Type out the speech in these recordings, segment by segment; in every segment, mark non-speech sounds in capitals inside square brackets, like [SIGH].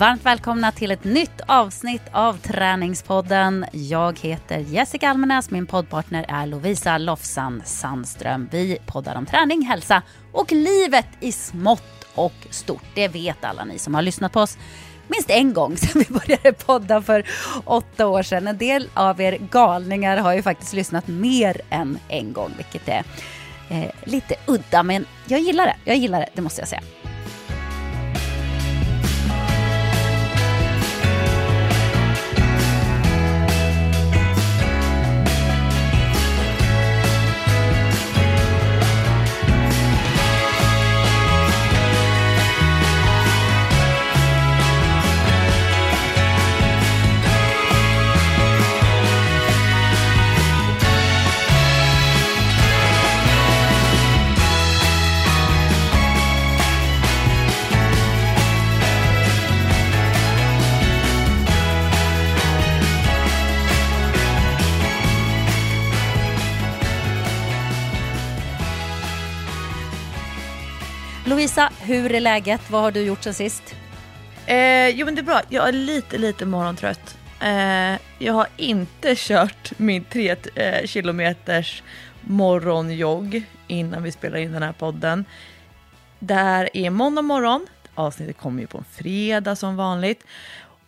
Varmt välkomna till ett nytt avsnitt av Träningspodden. Jag heter Jessica Almenäs, min poddpartner är Lovisa Lofsan Sandström. Vi poddar om träning, hälsa och livet i smått och stort. Det vet alla ni som har lyssnat på oss minst en gång sedan vi började podda för åtta år sedan. En del av er galningar har ju faktiskt lyssnat mer än en gång, vilket är eh, lite udda, men jag gillar det. Jag gillar det, det måste jag säga. Lovisa, hur är läget? Vad har du gjort sen sist? Eh, jo men det är bra, jag är lite lite morgontrött. Eh, jag har inte kört min tre eh, kilometers morgonjogg innan vi spelar in den här podden. Där är måndag morgon, avsnittet kommer ju på en fredag som vanligt.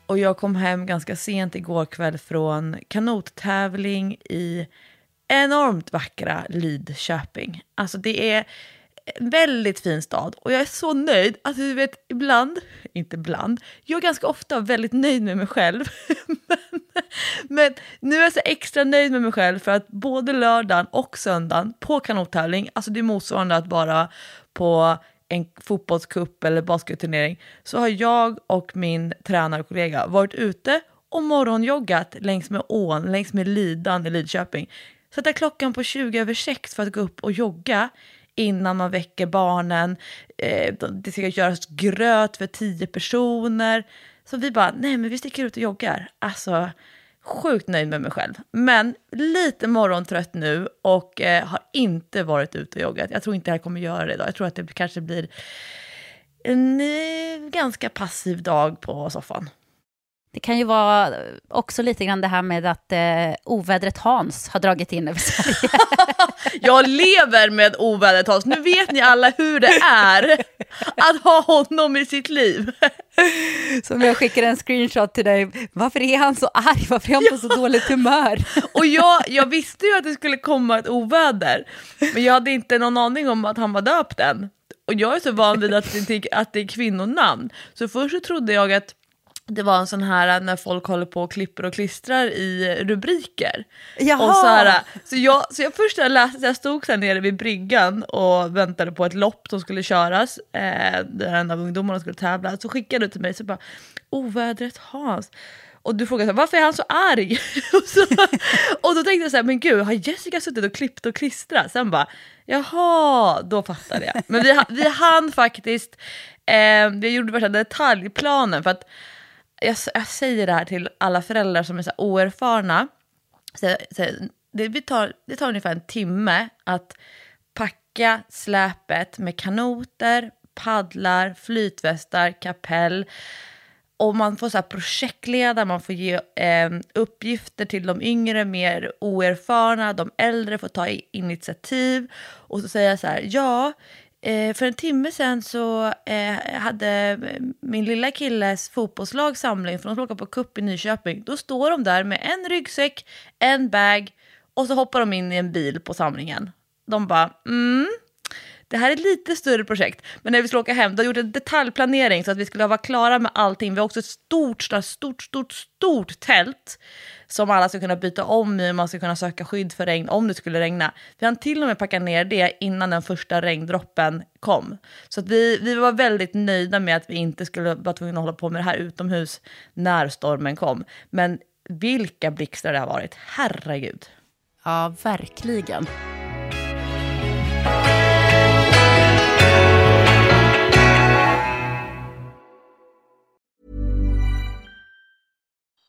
Och jag kom hem ganska sent igår kväll från kanottävling i enormt vackra Lidköping. Alltså det är en väldigt fin stad och jag är så nöjd. Alltså du vet, ibland, inte ibland, jag är ganska ofta väldigt nöjd med mig själv. [LAUGHS] men, men, nu är jag så extra nöjd med mig själv för att både lördagen och söndagen på kanottävling, alltså det är motsvarande att bara på en fotbollscup eller basketturnering, så har jag och min tränarkollega varit ute och morgonjoggat längs med ån, längs med Lidan i Lidköping. Sätta klockan på 20 över 6 för att gå upp och jogga innan man väcker barnen. Eh, det ska göras gröt för tio personer. Så vi bara, nej men vi sticker ut och joggar. Alltså, sjukt nöjd med mig själv. Men lite morgontrött nu och eh, har inte varit ute och joggat. Jag tror inte jag kommer göra det idag. Jag tror att det kanske blir en eh, ganska passiv dag på soffan. Det kan ju vara också lite grann det här med att eh, ovädret Hans har dragit in över Sverige. [LAUGHS] jag lever med ovädret Hans. Nu vet ni alla hur det är att ha honom i sitt liv. [LAUGHS] Som jag skickade en screenshot till dig. Varför är han så arg? Varför är han på så dåligt humör? [LAUGHS] Och jag, jag visste ju att det skulle komma ett oväder, men jag hade inte någon aning om att han var döpt än. Och jag är så van vid att det, att det är kvinnonamn, så först så trodde jag att det var en sån här när folk håller på och klipper och klistrar i rubriker. Jaha. Och så, här, så, jag, så jag först jag läste, jag stod så nere vid bryggan och väntade på ett lopp som skulle köras, eh, där en av ungdomarna skulle tävla, så skickade du till mig så bara ovädret Hans. Och du frågade varför är han så arg? [LAUGHS] och, så, och då tänkte jag så här, men gud har Jessica suttit och klippt och klistrat? Sen bara, jaha, då fattade jag. Men vi, vi hann faktiskt, eh, vi gjorde värsta detaljplanen för att jag, jag, säger det här till alla föräldrar som är så oerfarna. Så, så, det, tar, det tar ungefär en timme att packa släpet med kanoter, paddlar, flytvästar, kapell. Och man får så här projektleda, man får ge eh, uppgifter till de yngre, mer oerfarna. De äldre får ta initiativ. Och så säger jag så här, ja, Eh, för en timme sen så eh, hade min lilla killes fotbollslag samling för de skulle åka på cup i Nyköping. Då står de där med en ryggsäck, en bag och så hoppar de in i en bil på samlingen. De bara mm, det här är ett lite större projekt. Men när vi skulle åka hem, då har gjort en detaljplanering så att vi skulle vara klara med allting. Vi har också ett stort, stort, stort, stort tält som alla ska kunna byta om i, man ska kunna söka skydd för regn om det skulle regna. Vi hann till och med packa ner det innan den första regndroppen kom. Så att vi, vi var väldigt nöjda med att vi inte skulle vara tvungna att hålla på med det här utomhus när stormen kom. Men vilka blixtar det har varit, herregud. Ja, verkligen.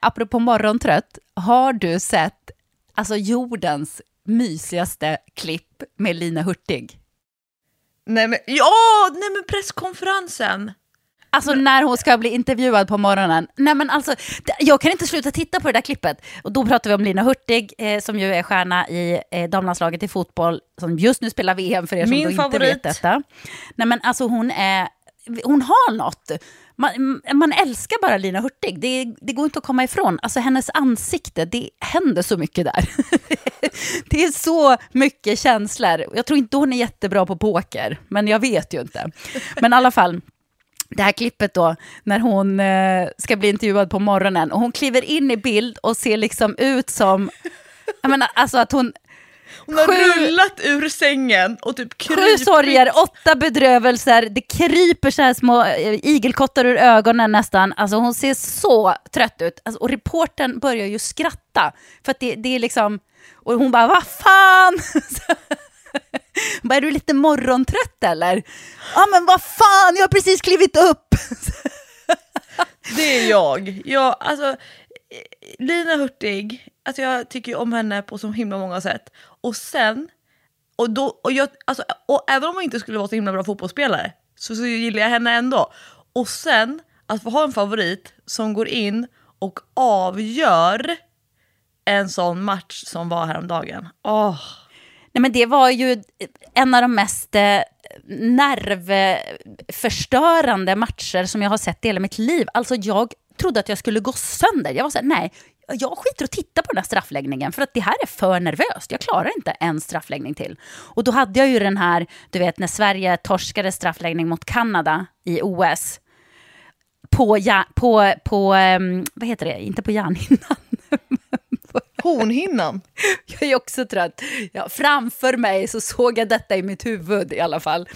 Apropå morgontrött, har du sett alltså jordens mysigaste klipp med Lina Hurtig? Nej men, ja, nej men presskonferensen. Alltså när hon ska bli intervjuad på morgonen. Nej men alltså, jag kan inte sluta titta på det där klippet. Och då pratar vi om Lina Hurtig, eh, som ju är stjärna i eh, damlandslaget i fotboll, som just nu spelar VM för er som Min inte vet detta. Nej men alltså hon är, hon har något. Man, man älskar bara Lina Hurtig, det, det går inte att komma ifrån. Alltså hennes ansikte, det händer så mycket där. [LAUGHS] det är så mycket känslor. Jag tror inte hon är jättebra på poker, men jag vet ju inte. Men i alla fall, det här klippet då, när hon eh, ska bli intervjuad på morgonen och hon kliver in i bild och ser liksom ut som, jag menar alltså att hon, hon har Sju- rullat ur sängen och typ Sju krypit. sorger, åtta bedrövelser, det kryper så här små eh, igelkottar ur ögonen nästan. Alltså hon ser så trött ut. Alltså, och reporten börjar ju skratta. För att det, det är liksom, och hon bara, vad fan! [LAUGHS] Bara, är du lite morgontrött eller? Ja men vad fan, jag har precis klivit upp! [LAUGHS] Det är jag. jag alltså, eh, Lina Hurtig, alltså jag tycker om henne på så himla många sätt. Och sen, och, då, och, jag, alltså, och även om hon inte skulle vara så himla bra fotbollsspelare så, så gillar jag henne ändå. Och sen att få ha en favorit som går in och avgör en sån match som var häromdagen. Oh. Nej, men det var ju en av de mest eh, nervförstörande matcher som jag har sett i hela mitt liv. Alltså jag trodde att jag skulle gå sönder. Jag var såhär, nej, jag skiter och tittar på den här straffläggningen för att det här är för nervöst. Jag klarar inte en straffläggning till. Och då hade jag ju den här, du vet när Sverige torskade straffläggning mot Kanada i OS. På, ja, på, på um, vad heter det, inte på järnhinnan. [LAUGHS] Hornhinnan. Jag är också trött. Ja, framför mig så såg jag detta i mitt huvud i alla fall.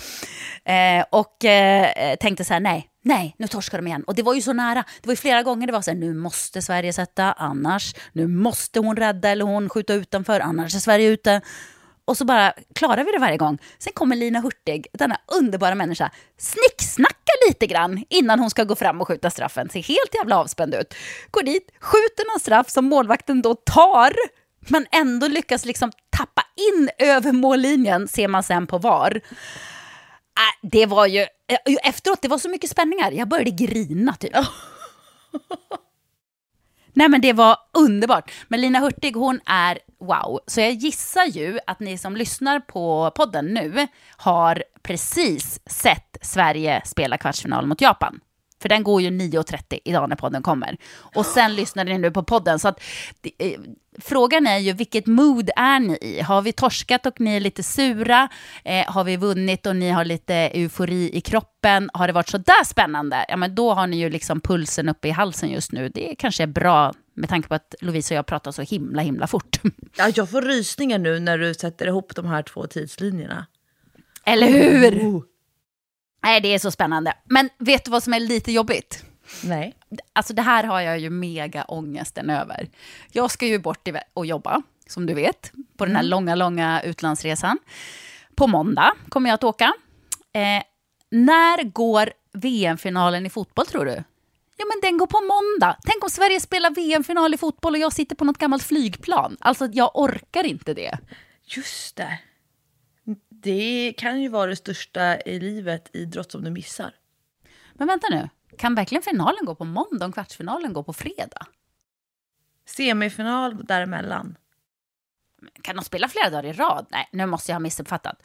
Eh, och eh, tänkte så här, nej, nej, nu torskar de igen. Och det var ju så nära. Det var ju flera gånger det var så här, nu måste Sverige sätta, annars, nu måste hon rädda eller hon skjuta utanför, annars är Sverige ute. Och så bara klarar vi det varje gång. Sen kommer Lina Hurtig, denna underbara människa, snicksnackar lite grann innan hon ska gå fram och skjuta straffen. Ser helt jävla avspänd ut. Går dit, skjuter någon straff som målvakten då tar, men ändå lyckas liksom tappa in över mållinjen, ser man sen på VAR. Äh, det var ju, äh, efteråt, det var så mycket spänningar. Jag började grina typ. [LAUGHS] Nej men det var underbart. Men Lina Hurtig hon är wow. Så jag gissar ju att ni som lyssnar på podden nu har precis sett Sverige spela kvartsfinal mot Japan. För den går ju 9.30 idag när podden kommer. Och sen lyssnar ni nu på podden. Så att, eh, frågan är ju vilket mood är ni i? Har vi torskat och ni är lite sura? Eh, har vi vunnit och ni har lite eufori i kroppen? Har det varit så där spännande? Ja, men då har ni ju liksom pulsen uppe i halsen just nu. Det kanske är bra med tanke på att Lovisa och jag pratar så himla, himla fort. [LAUGHS] Ja, jag får rysningar nu när du sätter ihop de här två tidslinjerna. Eller hur? Oh. Nej, det är så spännande. Men vet du vad som är lite jobbigt? Nej. Alltså det här har jag ju mega ångesten över. Jag ska ju bort och jobba, som du vet, på den här långa, långa utlandsresan. På måndag kommer jag att åka. Eh, när går VM-finalen i fotboll tror du? Ja, men den går på måndag. Tänk om Sverige spelar VM-final i fotboll och jag sitter på något gammalt flygplan. Alltså, jag orkar inte det. Just det. Det kan ju vara det största i livet, idrott, som du missar. Men vänta nu, kan verkligen finalen gå på måndag och kvartsfinalen gå på fredag? Semifinal däremellan. Kan de spela flera dagar i rad? Nej, nu måste jag ha missuppfattat.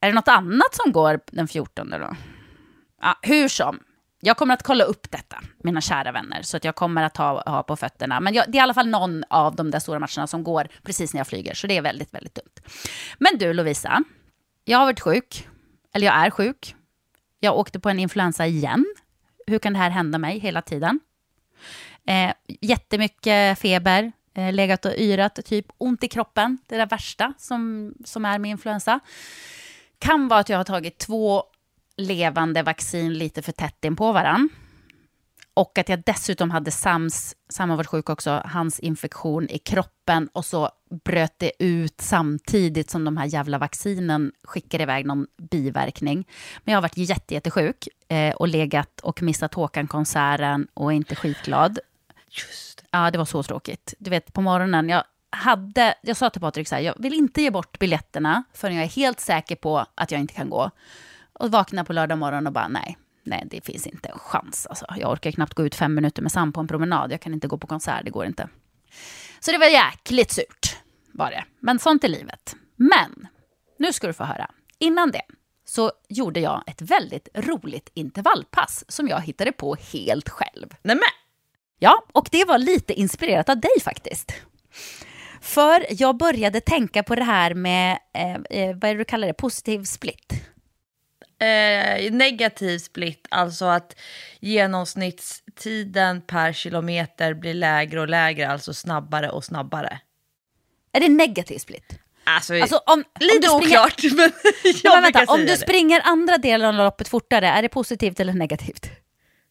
Är det något annat som går den 14 då? Ja, hur som, jag kommer att kolla upp detta, mina kära vänner, så att jag kommer att ha, ha på fötterna. Men jag, det är i alla fall någon av de där stora matcherna som går precis när jag flyger, så det är väldigt, väldigt dumt. Men du Lovisa, jag har varit sjuk, eller jag är sjuk. Jag åkte på en influensa igen. Hur kan det här hända mig hela tiden? Eh, jättemycket feber, eh, legat och yrat, typ ont i kroppen, det är det värsta som, som är med influensa. Kan vara att jag har tagit två levande vaccin lite för tätt in på varann. Och att jag dessutom hade Sams, Sam har varit sjuk också, hans infektion i kroppen och så bröt det ut samtidigt som de här jävla vaccinen skickade iväg någon biverkning. Men jag har varit jätte, jättesjuk eh, och legat och missat Håkan-konserten och är inte skitglad. Just Ja, det var så tråkigt. Du vet, på morgonen, jag hade, jag sa till Patrik så här, jag vill inte ge bort biljetterna förrän jag är helt säker på att jag inte kan gå. Och vakna på lördag morgon och bara nej, nej det finns inte en chans. Alltså, jag orkar knappt gå ut fem minuter med Sam på en promenad. Jag kan inte gå på konsert, det går inte. Så det var jäkligt surt, var det. Men sånt är livet. Men, nu ska du få höra. Innan det så gjorde jag ett väldigt roligt intervallpass som jag hittade på helt själv. Nej men, Ja, och det var lite inspirerat av dig faktiskt. För jag började tänka på det här med, eh, eh, vad är det du kallar det, positiv split. Eh, negativ split, alltså att genomsnittstiden per kilometer blir lägre och lägre, alltså snabbare och snabbare. Är det negativ split? Alltså, Alltså, om, om lite du springer, oklart, [LAUGHS] men jag Ja, men vänta, om du det. springer andra delen av loppet fortare, är det positivt eller negativt?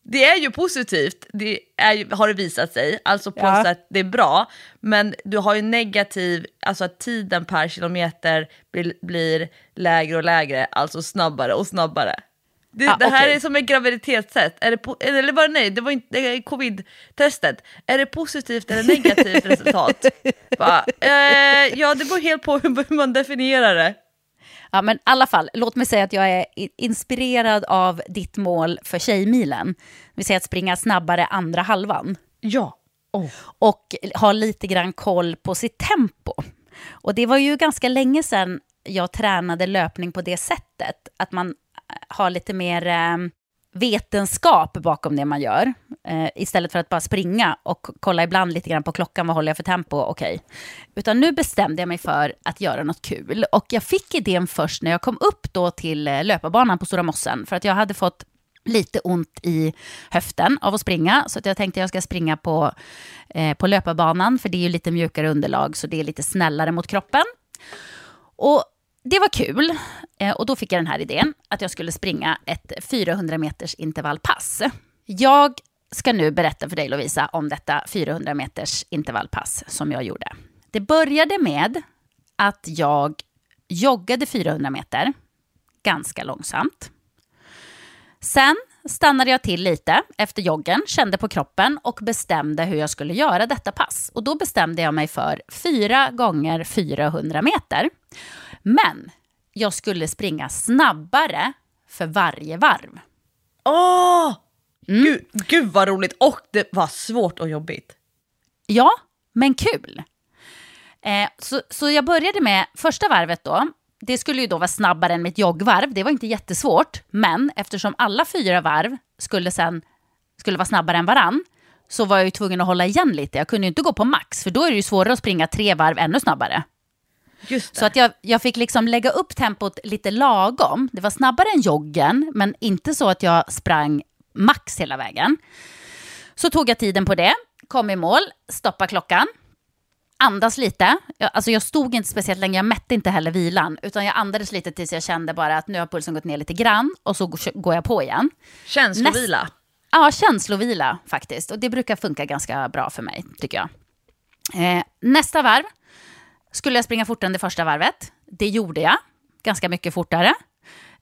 Det är ju positivt, det är, har det visat sig, alltså på Ja. sätt det är bra, men du har ju negativ, alltså att tiden per kilometer blir, blir lägre och lägre, alltså snabbare och snabbare. Det, Ja, det här okej. är som ett graviditetstest, är det eller var det nej, det var inte covid-testet. Är det positivt eller negativt resultat? [LAUGHS] Bara, eh, ja, det beror helt på hur man definierar det. Ja, men i alla fall, låt mig säga att jag är inspirerad av ditt mål för Tjejmilen. Det vill säga att springa snabbare andra halvan. Ja. Oh. och har lite grann koll på sitt tempo. Och det var ju ganska länge sedan jag tränade löpning på det sättet. Att man eh, har lite mer eh, vetenskap bakom det man gör. Eh, istället för att bara springa och kolla ibland lite grann på klockan, vad håller jag för tempo, okej. Utan nu bestämde jag mig för att göra något kul. Och jag fick idén först när jag kom upp då till eh, löparbanan på Stora Mossen. För att jag hade fått lite ont i höften av att springa. Så att jag tänkte jag ska springa på, eh, på löparbanan, för det är ju lite mjukare underlag, så det är lite snällare mot kroppen. Och det var kul. Eh, och då fick jag den här idén, att jag skulle springa ett 400 meters intervallpass. Jag ska nu berätta för dig Lovisa om detta 400 meters intervallpass som jag gjorde. Det började med att jag joggade 400 meter, ganska långsamt. Sen stannade jag till lite efter joggen, kände på kroppen och bestämde hur jag skulle göra detta pass. Och då bestämde jag mig för 4 gånger 400 meter. Men jag skulle springa snabbare för varje varv. Åh! Mm. Gud, gud vad roligt och det var svårt och jobbigt. Ja, men kul. Eh, så, så jag började med första varvet då. Det skulle ju då vara snabbare än mitt joggvarv. Det var inte jättesvårt. Men eftersom alla fyra varv skulle sen skulle vara snabbare än varann så var jag ju tvungen att hålla igen lite. Jag kunde ju inte gå på max, för då är det ju svårare att springa tre varv ännu snabbare. Så att jag, jag fick liksom lägga upp tempot lite lagom. Det var snabbare än joggen, men inte så att jag sprang max hela vägen. Så tog jag tiden på det, kom i mål, stoppa klockan, andas lite. Jag, alltså jag stod inte speciellt länge, jag mätte inte heller vilan, utan jag andades lite tills jag kände bara att nu har pulsen gått ner lite grann och så går- jag på igen. Känslovila. Ja, känslovila faktiskt. Och det brukar funka ganska bra för mig, tycker jag. Eh, nästa varv skulle jag springa fortare än det första varvet. Det gjorde jag, ganska mycket fortare.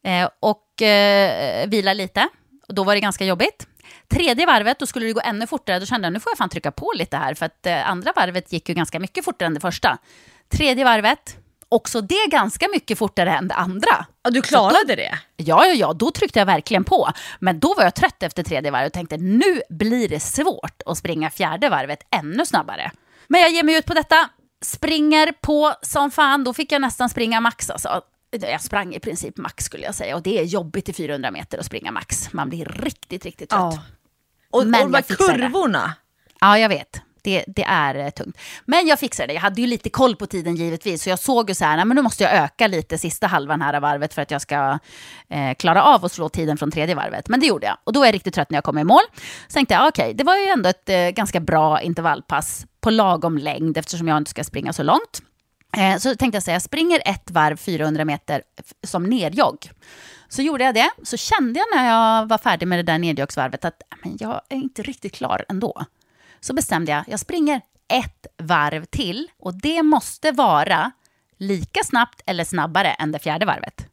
Eh, och eh, vila lite. Och då var det ganska jobbigt. Tredje varvet, då skulle det gå ännu fortare. Då kände jag nu får jag fan trycka på lite här. För att eh, andra varvet gick ju ganska mycket fortare än det första. Tredje varvet, också det ganska mycket fortare än det andra. Ja, du klarade det? Ja, ja, ja, då tryckte jag verkligen på. Men då var jag trött efter tredje varvet och tänkte nu blir det svårt att springa fjärde varvet ännu snabbare. Men jag ger mig ut på detta, springer på som fan. Då fick jag nästan springa max alltså. jag sprang i princip max skulle jag säga. Och det är jobbigt i 400 meter att springa max. Man blir riktigt, riktigt trött. Ja. Och, Men och de här fixar det. kurvorna. Ja, jag vet. Det, det är eh, tungt. Men jag fixade det. Jag hade ju lite koll på tiden givetvis. Så jag såg ju så här, nej, men nu måste jag öka lite sista halvan här av varvet för att jag ska eh, klara av att slå tiden från tredje varvet. Men det gjorde jag. Och då är jag riktigt trött när jag kom i mål. Så tänkte jag, ah, okej, det var ju ändå ett eh, ganska bra intervallpass på lagom längd eftersom jag inte ska springa så långt. Eh, så tänkte jag säga, jag springer ett varv 400 meter som nerjogg. Så gjorde jag det. Så kände jag när jag var färdig med det där nedjogsvarvet att ah, men jag är inte riktigt klar ändå. Så bestämde jag, jag springer ett varv till och det måste vara lika snabbt eller snabbare än det fjärde varvet.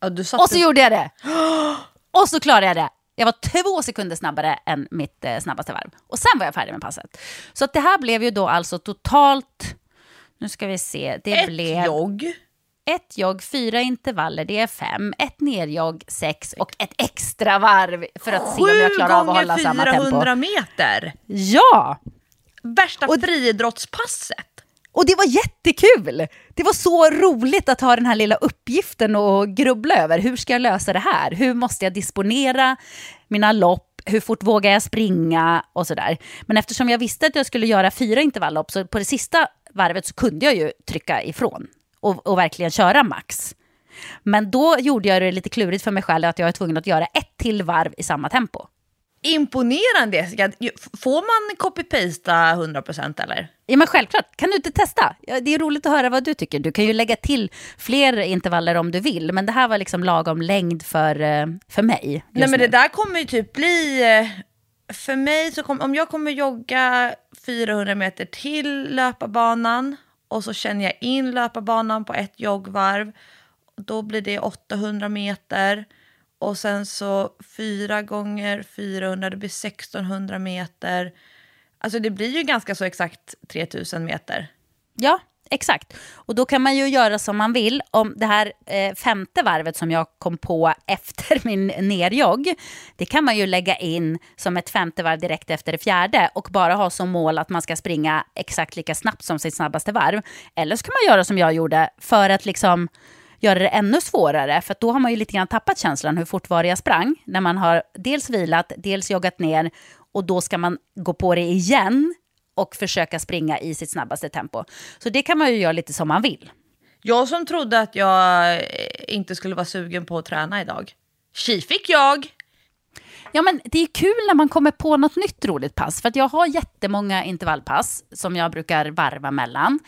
Ja, Och så gjorde jag det! [GASPS] Och så klarade jag det. Jag var två sekunder snabbare än mitt eh, snabbaste varv. Och sen var jag färdig med passet. Så att det här blev ju då alltså totalt, nu ska vi se, det ett blev jogg. Ett jogg, fyra intervaller, det är fem, ett nerjogg, sex och ett extra varv för att se om jag klarar av att hålla gånger samma 400 tempo. meter. Ja! Värsta Och- friidrottspasset. Och det var jättekul! Det var så roligt att ha den här lilla uppgiften och grubbla över. Hur ska jag lösa det här? Hur måste jag disponera mina lopp? Hur fort vågar jag springa? Och sådär. Men eftersom jag visste att jag skulle göra fyra intervalllopp så på det sista varvet så kunde jag ju trycka ifrån och, och verkligen köra max. Men då gjorde jag det lite klurigt för mig själv att jag var tvungen att göra ett till varv i samma tempo. Imponerande Jessica. Får man copy-pasta 100% eller? Ja, men självklart. Kan du inte testa? Det är roligt att höra vad du tycker. Du kan ju lägga till fler intervaller om du vill, men det här var liksom lagom längd för, eh, för mig. Nej men nu. det där kommer ju typ bli... eh, För mig så kommer, om jag kommer jogga 400 meter till löparbanan och så känner jag in löparbanan på ett joggvarv. Då blir det 800 meter. Och sen så 4 gånger 400, det blir 1600 meter. Alltså det blir ju ganska så exakt 3000 meter. Ja, exakt. Och då kan man ju göra som man vill. Om det här eh, femte varvet som jag kom på efter min nerjogg, det kan man ju lägga in som ett femte varv direkt efter det fjärde och bara ha som mål att man ska springa exakt lika snabbt som sitt snabbaste varv. Eller så kan man göra som jag gjorde för att liksom göra det ännu svårare, för då har man ju lite grann tappat känslan hur fort var jag sprang, när man har dels vilat, dels joggat ner och då ska man gå på det igen och försöka springa i sitt snabbaste tempo. Så det kan man ju göra lite som man vill. Jag som trodde att jag eh, inte skulle vara sugen på att träna idag. Tji fick jag! Ja, men det är kul när man kommer på något nytt roligt pass. För att jag har jättemånga intervallpass som jag brukar varva mellan.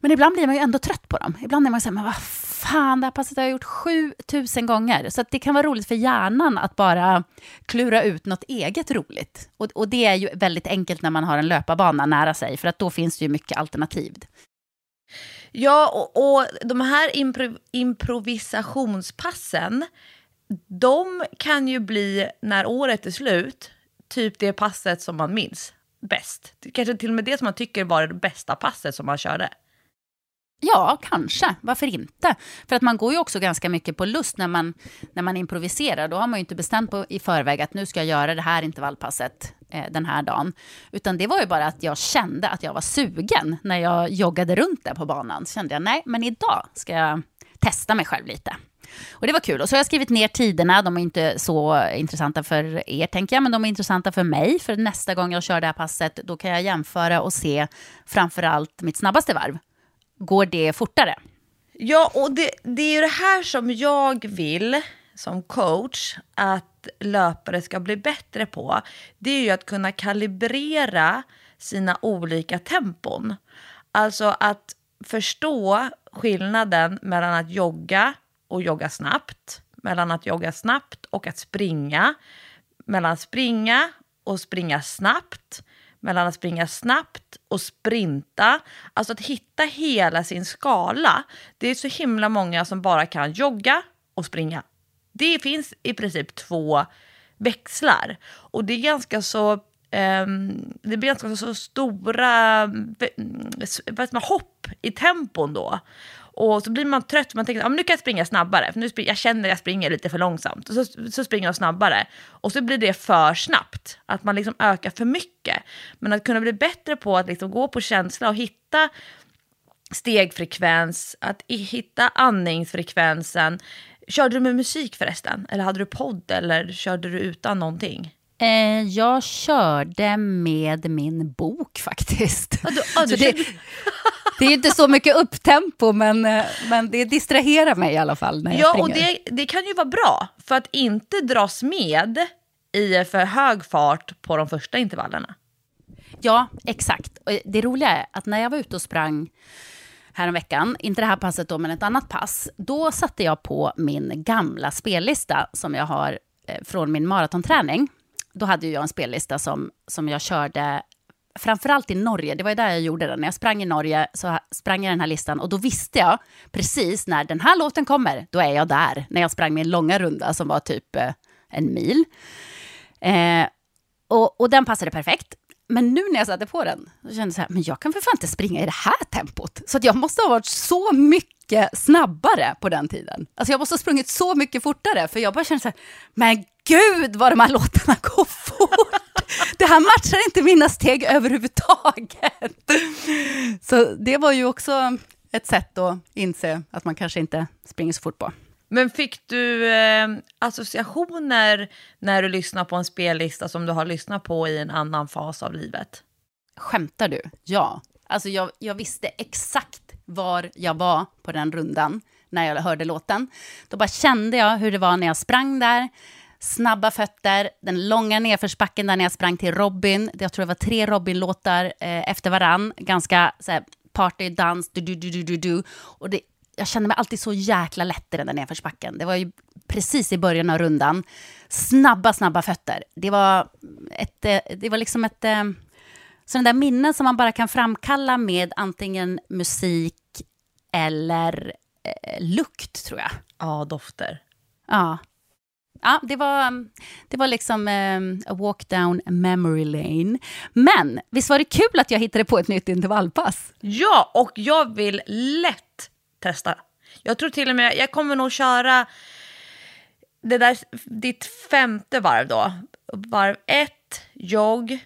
Men ibland blir man ju ändå trött på dem. Ibland är man så här, men vad fan, det här passet har jag gjort 7000 gånger. Så att det kan vara roligt för hjärnan att bara klura ut något eget roligt. Och, och det är ju väldigt enkelt när man har en löparbana nära sig, för att då finns det ju mycket alternativ. Ja, och, och de här impro, improvisationspassen, de kan ju bli, när året är slut, typ det passet som man minns bäst. Kanske till och med det som man tycker var det bästa passet som man körde. Ja, kanske. Varför inte? För att man går ju också ganska mycket på lust när man, när man improviserar. Då har man ju inte bestämt på, i förväg att nu ska jag göra det här intervallpasset eh, den här dagen. Utan det var ju bara att jag kände att jag var sugen när jag joggade runt där på banan. Så kände jag, nej, men idag ska jag testa mig själv lite. Och det var kul. Och så har jag skrivit ner tiderna. De är inte så intressanta för er, tänker jag, men de är intressanta för mig. För nästa gång jag kör det här passet, då kan jag jämföra och se framför allt mitt snabbaste varv går det fortare. Ja, och det, det är ju det här som jag vill som coach att löpare ska bli bättre på. Det är ju att kunna kalibrera sina olika tempon. Alltså att förstå skillnaden mellan att jogga och jogga snabbt, mellan att jogga snabbt och att springa, mellan att springa och springa snabbt, mellan att springa snabbt och sprinta. Alltså att hitta hela sin skala. Det är så himla många som bara kan jogga och springa. Det finns i princip två växlar. Och det är ganska så... ehm, det blir ganska så stora mm, vad man, hopp i tempon då. Och så blir man trött, för man tänker att nu kan jag springa snabbare, för nu spring, jag känner att jag springer lite för långsamt. Och så, så springer jag snabbare. Och så blir det för snabbt, att man liksom ökar för mycket. Men att kunna bli bättre på att liksom gå på känsla och hitta stegfrekvens, att hitta andningsfrekvensen. Körde du med musik förresten? Eller hade du podd eller körde du utan någonting? Eh, jag körde med min bok faktiskt. Ja, du, ja, du det, [LAUGHS] det, är inte så mycket upptempo, men, eh, men det distraherar mig i alla fall när jag ja, springer. Och det, det kan ju vara bra, för att inte dras med i för hög fart på de första intervallerna. Ja, exakt. Och det roliga är att när jag var ute och sprang häromveckan, inte det här passet då, men ett annat pass, då satte jag på min gamla spellista som jag har eh, från min maratonträning. Då hade jag en spellista som, som jag körde framförallt i Norge, det var ju där jag gjorde den. När jag sprang i Norge så sprang jag den här listan och då visste jag precis när den här låten kommer, då är jag där. När jag sprang min långa runda som var typ eh, en mil. Eh, och, och den passade perfekt. Men nu när jag satte på den, så kände jag så här, men jag kan för fan inte springa i det här tempot. Så att jag måste ha varit så mycket snabbare på den tiden. Alltså jag måste ha sprungit så mycket fortare, för jag bara kände så här, men gud vad de här låtarna går fort. Det här matchar inte mina steg överhuvudtaget. Så det var ju också ett sätt att inse att man kanske inte springer så fort på. Men fick du eh, associationer när du lyssnar på en spellista som du har lyssnat på i en annan fas av livet? Skämtar du? Ja. Alltså jag, jag visste exakt var jag var på den rundan när jag hörde låten. Då bara kände jag hur det var när jag sprang där. Snabba fötter, den långa nedförsbacken där när jag sprang till Robin. Jag tror det var tre Robin-låtar eh, efter varann. Ganska så här, party, dans, du, du, du, du, du, du. Och det jag kände mig alltid så jäkla lätt i den där nedförsbacken. Det var ju precis i början av rundan. Snabba, snabba fötter. Det var, ett, eh, det var liksom ett... Eh, sådana där minnen som man bara kan framkalla med antingen musik eller eh, lukt, tror jag. Ja, dofter. Ja. Ja, det var, det var liksom um, a walk down memory lane. Men visst var det kul att jag hittade på ett nytt intervallpass? Ja, och jag vill lätt testa. Jag tror till och med, jag kommer nog köra det där, ditt femte varv då. Varv ett, jogg,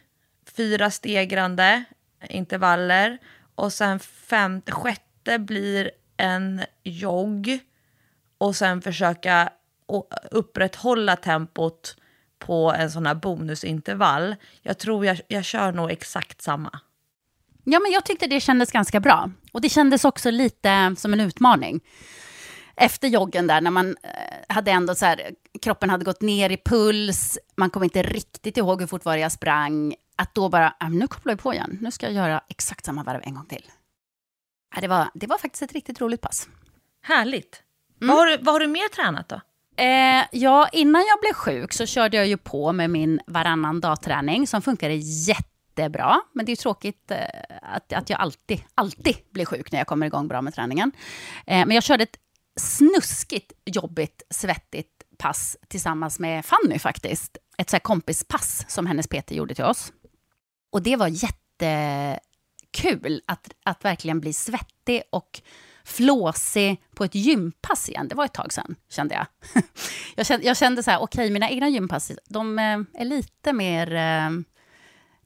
fyra stegrande intervaller och sen femte, sjätte blir en jogg och sen försöka upprätthålla tempot på en sån här bonusintervall. Jag tror jag, jag kör nog exakt samma. Ja, men jag tyckte det kändes ganska bra. Och det kändes också lite som en utmaning. Efter joggen där, när man eh, hade ändå så här, kroppen hade gått ner i puls, man kom inte riktigt ihåg hur fort var jag sprang, att då bara, äh, nu kopplar jag på igen, nu ska jag göra exakt samma varv en gång till. det, var, det var faktiskt ett riktigt roligt pass. Härligt. Mm. Vad, har du, vad har du mer tränat då? Eh, ja, innan jag blev sjuk så körde jag ju på med min varannan dagträning som funkade jättebra. Men det är tråkigt eh, att, att jag alltid, alltid blir sjuk när jag kommer igång bra med träningen. Eh, men jag körde ett snuskigt, jobbigt, svettigt pass tillsammans med Fanny faktiskt. Ett så här kompispass som hennes Peter gjorde till oss. Och det var jättekul att, att verkligen bli svettig och flåsig på ett gympass igen. Det var ett tag sedan, kände jag. [LAUGHS] jag, kände, jag kände så här, okej, okay, mina egna gympass, de eh, är lite mer eh,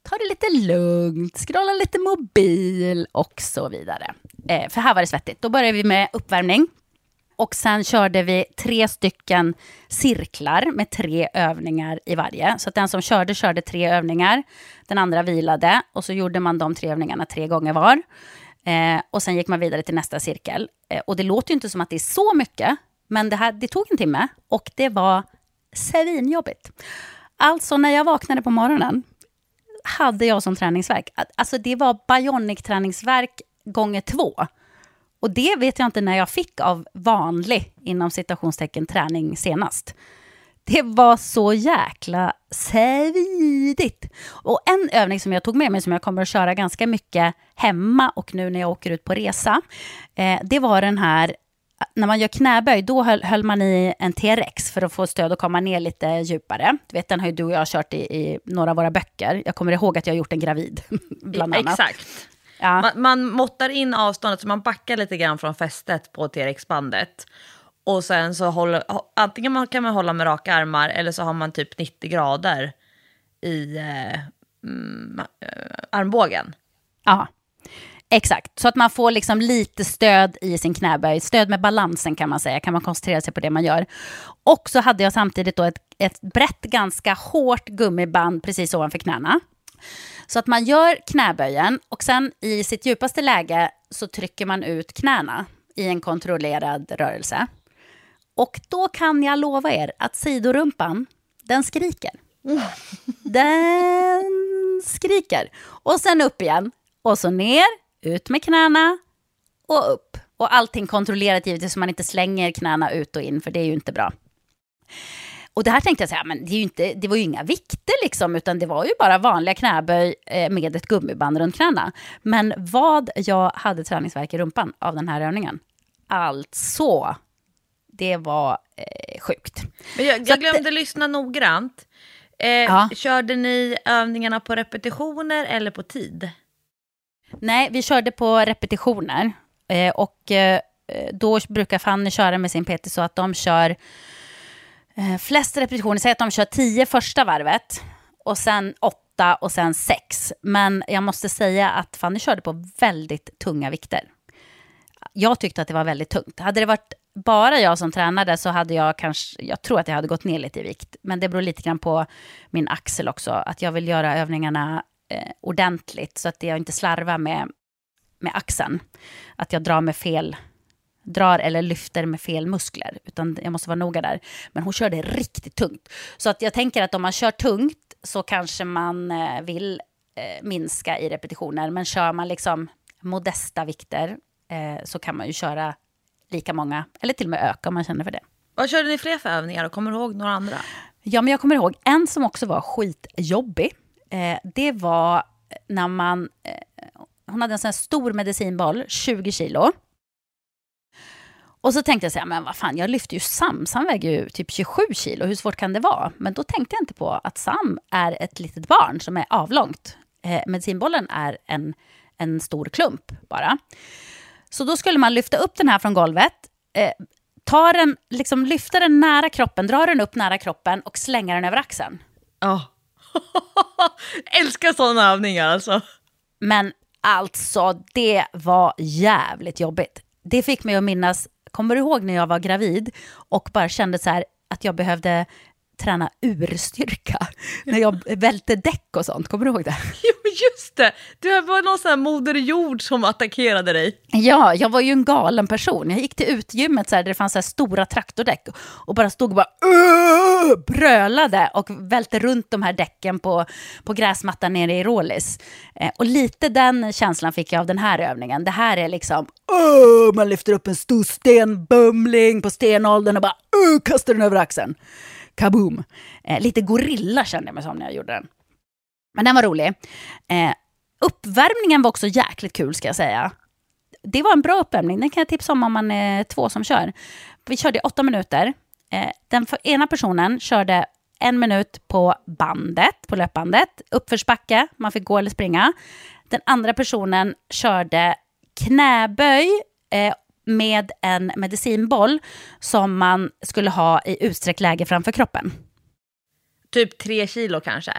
ta det lite lugnt, scrolla lite mobil och så vidare. Eh, för här var det svettigt. Då började vi med uppvärmning. Och sen körde vi tre stycken cirklar med tre övningar i varje. Så att den som körde, körde tre övningar. Den andra vilade och så gjorde man de tre övningarna tre gånger var. Eh, och sen gick man vidare till nästa cirkel. Eh, och det låter ju inte som att det är så mycket, men det, här, det tog en timme och det var svinjobbigt. Alltså när jag vaknade på morgonen hade jag som träningsverk. Alltså det var bionic-träningsverk gånger två. Och det vet jag inte när jag fick av vanlig, inom citationstecken, träning senast. Det var så jäkla svidigt. Och en övning som jag tog med mig, som jag kommer att köra ganska mycket hemma och nu när jag åker ut på resa, eh, det var den här när man gör knäböj, då höll, höll, man i en T-rex för att få stöd och komma ner lite djupare. Du vet, den har ju du och jag kört i, i några av våra böcker. Jag kommer ihåg att jag har gjort en gravid, [LAUGHS] bland annat. Exakt. Ja. Man, man måttar in avståndet, så man backar lite grann från fästet på T-rex-bandet. Och sen så håller, antingen kan man hålla med raka armar eller så har man typ 90 grader i eh, mm, eh, armbågen. Ja. Exakt, så att man får liksom lite stöd i sin knäböj. Stöd med balansen kan man säga, kan man koncentrera sig på det man gör. Och så hade jag samtidigt då ett, ett brett, ganska hårt gummiband precis ovanför knäna. Så att man gör knäböjen och sen i sitt djupaste läge så trycker man ut knäna i en kontrollerad rörelse. Och då kan jag lova er att sidorumpan, den skriker. Den skriker. Och sen upp igen. Och så ner, ut med knäna och upp. Och allting kontrollerat givetvis så man inte slänger knäna ut och in, för det är ju inte bra. Och det här tänkte jag säga, men det, är ju inte, det var ju inga vikter liksom, utan det var ju bara vanliga knäböj eh, med ett gummiband runt knäna. Men vad jag hade träningsverk i rumpan av den här övningen. Alltså, det var eh, sjukt. Men jag, jag glömde att, lyssna noggrant. Eh, ja. Körde ni övningarna på repetitioner eller på tid? Nej, vi körde på repetitioner. Eh, och eh, då brukar Fanny köra med sin PT så att de kör eh, flest repetitioner. Säg att de kör tio första varvet och sen åtta och sen sex. Men jag måste säga att Fanny körde på väldigt tunga vikter. Jag tyckte att det var väldigt tungt. Hade det varit bara jag som tränade så hade jag kanske, jag tror att jag hade gått ner lite i vikt. Men det beror lite grann på min axel också. Att jag vill göra övningarna eh, ordentligt så att jag inte slarvar med, med axeln. Att jag drar med fel, drar eller lyfter med fel muskler. Utan jag måste vara noga där. Men hon körde riktigt tungt. Så att jag tänker att om man kör tungt så kanske man eh, vill eh, minska i repetitioner. Men kör man liksom modesta vikter eh, så kan man ju köra lika många, eller till och med öka om man känner för det. Vad körde ni fler för övningar och kommer du ihåg några andra? Ja, men jag kommer ihåg en som också var skitjobbig. Eh, det var när man... Eh, hon hade en sån här stor medicinboll, 20 kilo. Och så tänkte jag så här, men vad fan, jag lyfter ju Sam. Sam väger ju typ 27 kilo, hur svårt kan det vara? Men då tänkte jag inte på att Sam är ett litet barn som är avlångt. Eh, medicinbollen är en, en stor klump bara. Så då skulle man lyfta upp den här från golvet, eh, ta den, liksom lyfta den nära kroppen, dra den upp nära kroppen och slänga den över axeln. Ja. Oh. [LAUGHS] Älskar sådana övningar alltså. Men alltså, det var jävligt jobbigt. Det fick mig att minnas, kommer du ihåg när jag var gravid och bara kände så här att jag behövde träna urstyrka. [LAUGHS] När jag välte däck och sånt, kommer du ihåg det? Jo, [LAUGHS] just det! Det var någon sån här moder jord som attackerade dig. Ja, jag var ju en galen person. Jag gick till utgymmet så här, där det fanns så stora traktordäck och bara stod och bara brölade och välte runt de här däcken på, på gräsmattan nere i Rålis. Eh, och lite den känslan fick jag av den här övningen. Det här är liksom, uh, man lyfter upp en stor stenbumling på stenåldern och bara uh, kastar den över axeln kaboom. Eh, lite gorilla kände jag mig som när jag gjorde den. Men den var rolig. Eh, uppvärmningen var också jäkligt kul ska jag säga. Det var en bra uppvärmning, den kan jag tipsa om om man är två som kör. Vi körde åtta minuter. Eh, den ena personen körde en minut på bandet, på löpbandet, uppförsbacke, man fick gå eller springa. Den andra personen körde knäböj eh, med en medicinboll som man skulle ha i utsträckt läge framför kroppen. Typ tre kilo kanske?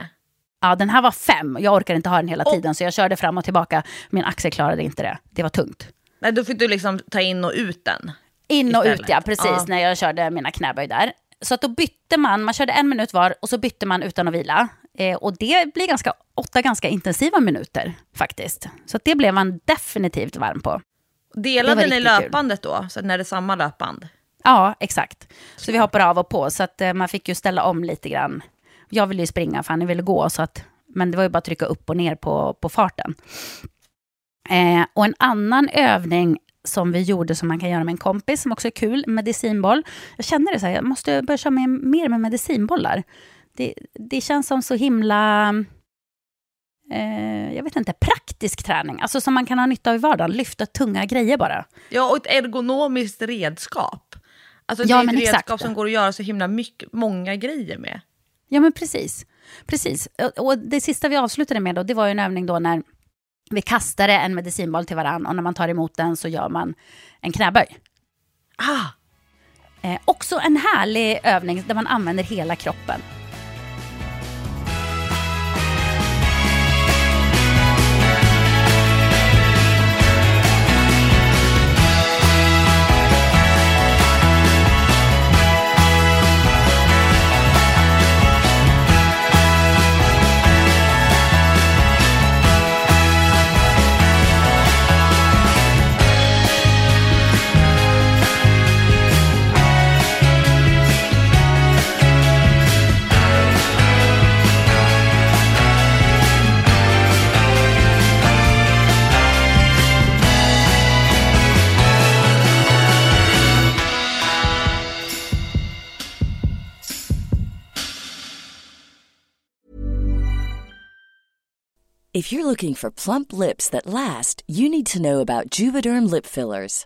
Ja, den här var fem. Jag orkade inte ha den hela tiden, så jag körde fram och tillbaka. Min axel klarade inte det. Det var tungt. Nej, då fick du liksom ta in och ut den? In och ut, ja. Precis, ja. när jag körde mina knäböj där. Så att då bytte man, man körde en minut var och så bytte man utan att vila. Eh, och det blir ganska, åtta ganska intensiva minuter faktiskt. Så det blev man definitivt varm på. Delade ni löpandet kul. då, så när det är samma löpband? Ja, exakt. Så vi hoppar av och på, så att eh, man fick ju ställa om lite grann. Jag ville ju springa, för han ville gå, så att, men det var ju bara att trycka upp och ner på, på farten. Eh, och en annan övning som vi gjorde som man kan göra med en kompis, som också är kul, medicinboll. Jag känner det så här, jag måste börja köra med, mer med medicinbollar. Det, det känns som så himla eh, jag vet inte, praktisk träning. Alltså som man kan ha nytta av i vardagen. Lyfta tunga grejer bara. Ja, och ett ergonomiskt redskap. Alltså ja, det är ett redskap exakt. som går att göra så himla mycket, många grejer med. Ja, men precis. Precis. Och det sista vi avslutade med då, det var ju en övning då när vi kastade en medicinboll till varandra och när man tar emot den så gör man en knäböj. Ah. Eh, också en härlig övning där man använder hela kroppen. Looking for plump lips that last, you need to know about Juvederm lip fillers.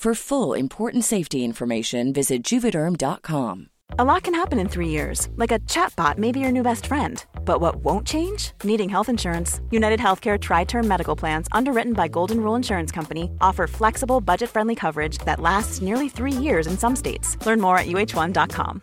For full important safety information, visit juvederm.com. A lot can happen in three years, like a chatbot may be your new best friend. But what won't change? Needing health insurance. United Healthcare Tri Term Medical Plans, underwritten by Golden Rule Insurance Company, offer flexible, budget friendly coverage that lasts nearly three years in some states. Learn more at uh1.com.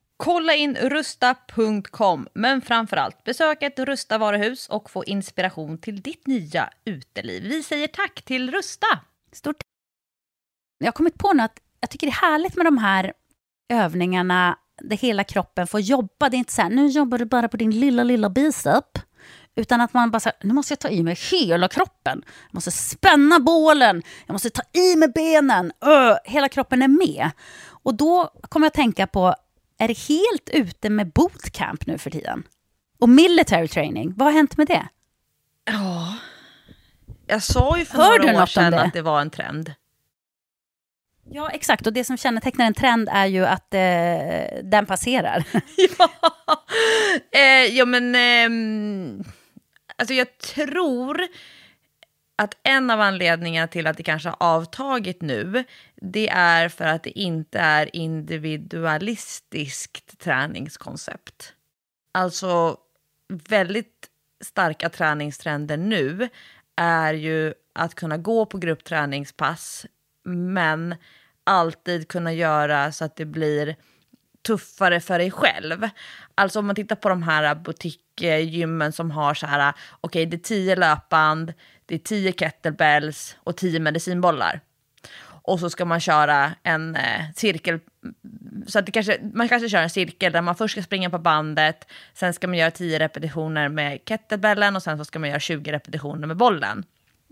Kolla in rusta.com, men framför allt besök ett Rusta varuhus och få inspiration till ditt nya uteliv. Vi säger tack till Rusta! Stort Jag har kommit på nu att jag tycker det är härligt med de här övningarna där hela kroppen får jobba. Det är inte så här, nu jobbar du bara på din lilla, lilla bicep. Utan att man bara säger, nu måste jag ta i mig hela kroppen. Jag måste spänna bålen, jag måste ta i med benen. Öh, hela kroppen är med. Och då kommer jag att tänka på, är helt ute med bootcamp nu för tiden? Och military training, vad har hänt med det? Ja, jag sa ju för Hör några år något sedan det? att det var en trend. Ja, exakt. Och det som kännetecknar en trend är ju att eh, den passerar. [LAUGHS] [LAUGHS] ja. Eh, ja, men... ehm, alltså jag tror att en av anledningarna till att det kanske har avtagit nu, det är för att det inte är individualistiskt träningskoncept. Alltså väldigt starka träningstrender nu är ju att kunna gå på gruppträningspass men alltid kunna göra så att det blir tuffare för dig själv. Alltså om man tittar på de här butikgymmen som har så här, okej okay, det är tio löpband, det är tio kettlebells och tio medicinbollar. Och så ska man köra en eh, cirkel, så att det kanske, man kanske kör en cirkel där man först ska springa på bandet, sen ska man göra tio repetitioner med kettlebellen och sen så ska man göra 20 repetitioner med bollen.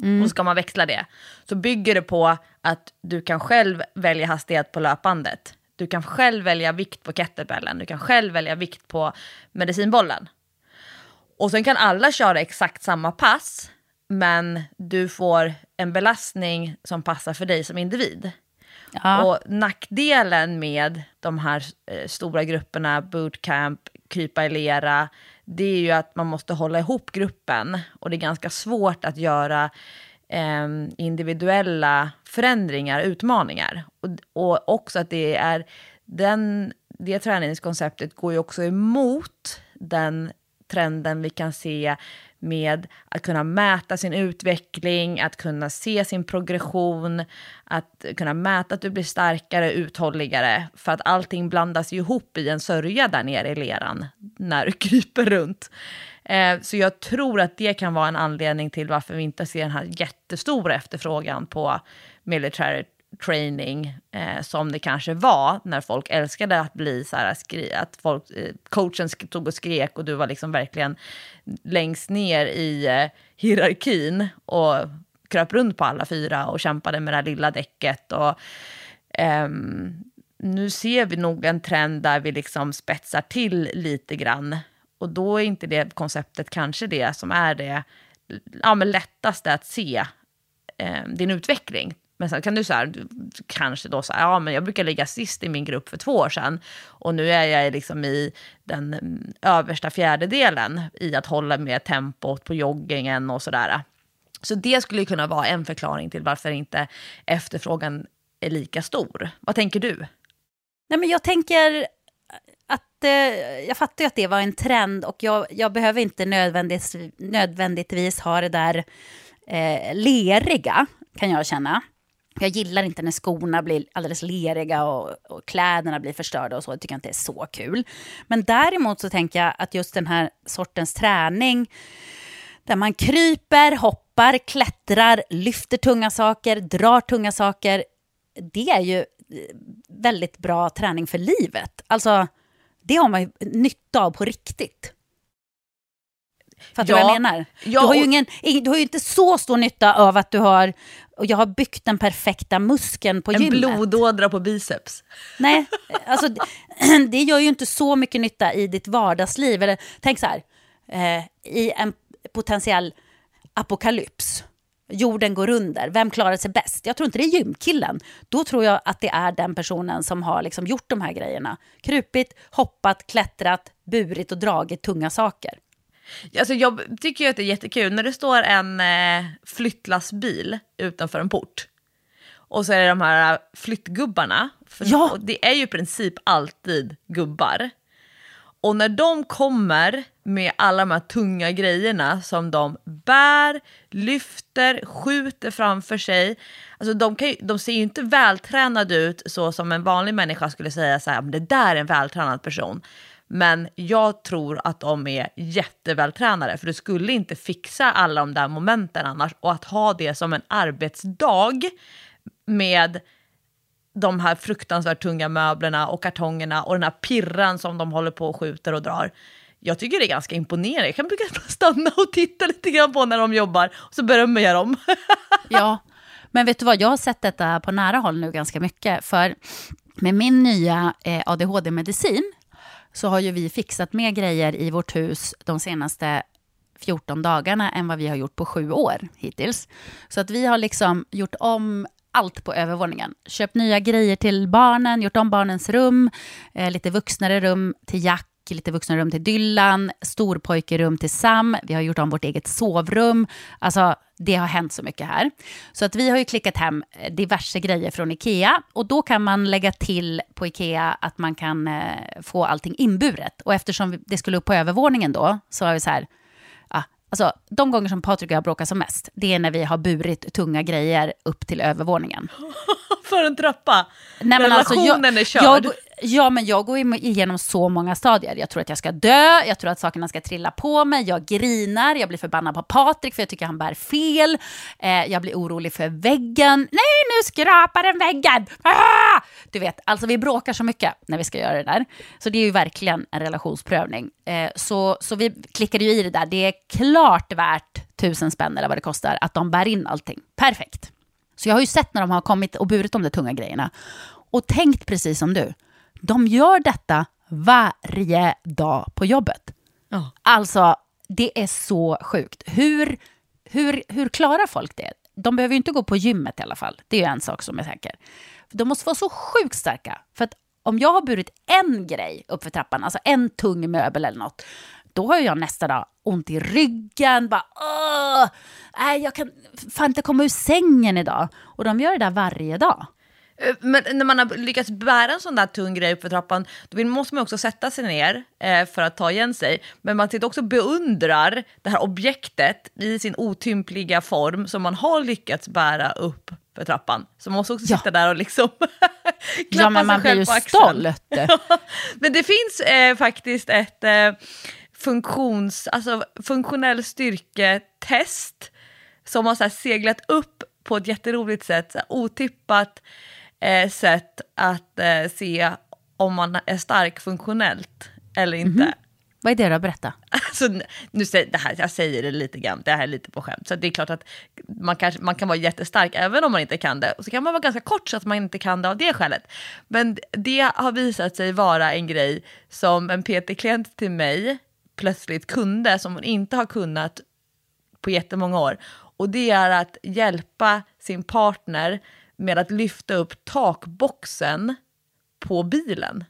Mm. Och så ska man växla det. Så bygger det på att du kan själv välja hastighet på löpbandet. Du kan själv välja vikt på kettlebellen, du kan själv välja vikt på medicinbollen. Och sen kan alla köra exakt samma pass, men du får en belastning som passar för dig som individ. Ja. Och nackdelen med de här eh, stora grupperna, bootcamp, krypa i lera, det är ju att man måste hålla ihop gruppen och det är ganska svårt att göra eh, individuella förändringar, utmaningar. Och, och också att det är den, det träningskonceptet går ju också emot den trenden vi kan se med att kunna mäta sin utveckling, att kunna se sin progression, att kunna mäta att du blir starkare, uthålligare. För att allting blandas ihop i en sörja där nere i leran när du [LAUGHS] kryper runt. Eh, så jag tror att det kan vara en anledning till varför vi inte ser den här jättestora efterfrågan på military training eh, som det kanske var när folk älskade att bli så här, skri att folk, eh, coachen stod och skrek och du var liksom verkligen längst ner i eh, hierarkin och kröp runt på alla fyra och kämpade med det här lilla däcket. Och, ehm, nu ser vi nog en trend där vi liksom spetsar till lite grann. Och då är inte det konceptet kanske det som är det ja, men lättaste att se eh, din utveckling. Men sen kan du så här, kanske då säga, ja men jag brukar ligga sist i min grupp för två år sedan och nu är jag liksom i den mm, översta fjärdedelen i att hålla med tempot på joggingen och sådär. Så det skulle kunna vara en förklaring till varför inte efterfrågan är lika stor. Vad tänker du? Nej, men jag tänker att eh, jag fattar ju att det var en trend och jag, jag behöver inte nödvändigtvis, nödvändigtvis ha det där eh, leriga, kan jag känna. Jag gillar inte när skorna blir alldeles leriga och, och, kläderna blir förstörda och så. Det tycker jag inte är så kul. Men däremot så tänker jag att just den här sortens träning där man kryper, hoppar, klättrar, lyfter tunga saker, drar tunga saker. Det är ju väldigt bra träning för livet. Alltså, det har man ju nytta av på riktigt. Fattar du ja, vad jag menar? Ja, du, har ju ingen, du har ju inte så stor nytta av att du har och jag har byggt den perfekta muskeln på en gymmet. En blodådra på biceps. Nej, [LAUGHS] alltså [CLEARS THROAT] det gör ju inte så mycket nytta i ditt vardagsliv. Eller, tänk så här, eh, i en potentiell apokalyps. Jorden går under, vem klarar sig bäst? Jag tror inte det är gymkillen. Då tror jag att det är den personen som har liksom gjort de här grejerna. Krupit, hoppat, klättrat, burit och dragit tunga saker. Alltså jag tycker ju att det är jättekul när det står en eh, flyttlassbil utanför en port. Och så är det de här flyttgubbarna. För ja. Det är ju i princip alltid gubbar. Och när de kommer med alla de här tunga grejerna som de bär, lyfter, skjuter framför sig. Alltså de, kan ju, de ser ju inte vältränade ut så som en vanlig människa skulle säga så här, det där är en vältränad person. Men jag tror att de är jättevältränade för du skulle inte fixa alla de där momenten annars. Och att ha det som en arbetsdag med de här fruktansvärt tunga möblerna och kartongerna och den här pirran som de håller på och skjuter och drar. Jag tycker det är ganska imponerande. Jag kan brukar [LAUGHS] stanna och titta lite grann på när de jobbar och så berömmer jag dem. [LAUGHS] ja, men vet du vad, jag har sett detta på nära håll nu ganska mycket. För med min nya eh, ADHD-medicin så har ju vi fixat mer grejer i vårt hus de senaste 14 dagarna än vad vi har gjort på sju år hittills. Så att vi har liksom gjort om allt på övervåningen. Köpt nya grejer till barnen, gjort om barnens rum, eh, lite vuxnare rum till Jack, lite vuxnare rum till Dylan, storpojkerum till Sam, vi har gjort om vårt eget sovrum. Alltså, det har hänt så mycket här. Så att vi har ju klickat hem eh, diverse grejer från Ikea och då kan man lägga till på Ikea att man kan eh, få allting inburet. Och eftersom det skulle upp på övervåningen då så har vi så här, ja, Alltså, de gånger som Patrik och jag bråkar som mest, det är när vi har burit tunga grejer upp till övervåningen. [LAUGHS] För en trappa. Nej, men alltså, Relationen jag, är körd. Jag, ja, men jag går igenom så många stadier. Jag tror att jag ska dö, jag tror att sakerna ska trilla på mig, jag grinar, jag blir förbannad på Patrik för jag tycker han bär fel, eh, jag blir orolig för väggen. Nej, nu skrapar den väggen! Ah! Du vet, alltså vi bråkar så mycket när vi ska göra det där. Så det är ju verkligen en relationsprövning. Eh, så, så vi klickade ju i det där. Det är klart värt tusen spänn eller vad det kostar att de bär in allting. Perfekt. Så jag har ju sett när de har kommit och burit de där tunga grejerna och tänkt precis som du. De gör detta varje dag på jobbet. Ja. Alltså, det är så sjukt. Hur, hur, hur klarar folk det? De behöver ju inte gå på gymmet i alla fall. Det är ju en sak som är säker. De måste vara så sjukt starka. För att om jag har burit en grej upp för trappan, alltså en tung möbel eller något, då har jag nästa dag ont i ryggen. Bara, Åh, nej, jag kan fan inte komma ur sängen idag. Och de gör det där varje dag. Eh, Men när man har lyckats bära en sån där tung grej upp för trappan, då måste man också sätta sig ner eh, för att ta igen sig. Men man sitter också beundrar det här objektet i sin otympliga form som man har lyckats bära upp för trappan. Så man måste också Ja. sitta där och liksom [LAUGHS] klappa Ja, men man sig blir själv ju på axeln. stolt. [LAUGHS] Men det finns eh, faktiskt ett eh, funktions, alltså funktionell styrketest som har så här seglat upp på ett jätteroligt sätt, så otippat eh, sätt att eh, se om man är stark funktionellt eller inte. Vad är det då? Berätta. [LAUGHS] Alltså, nu säger, det här, jag säger det lite grann, det här är lite på skämt. Så det är klart att man, kanske, man kan vara jättestark även om man inte kan det. Och så kan man vara ganska kort så att man inte kan det av det skälet. Men det har visat sig vara en grej som en PT-klient till mig plötsligt kunde, som hon inte har kunnat på jättemånga år. Och det är att hjälpa sin partner med att lyfta upp takboxen på bilen.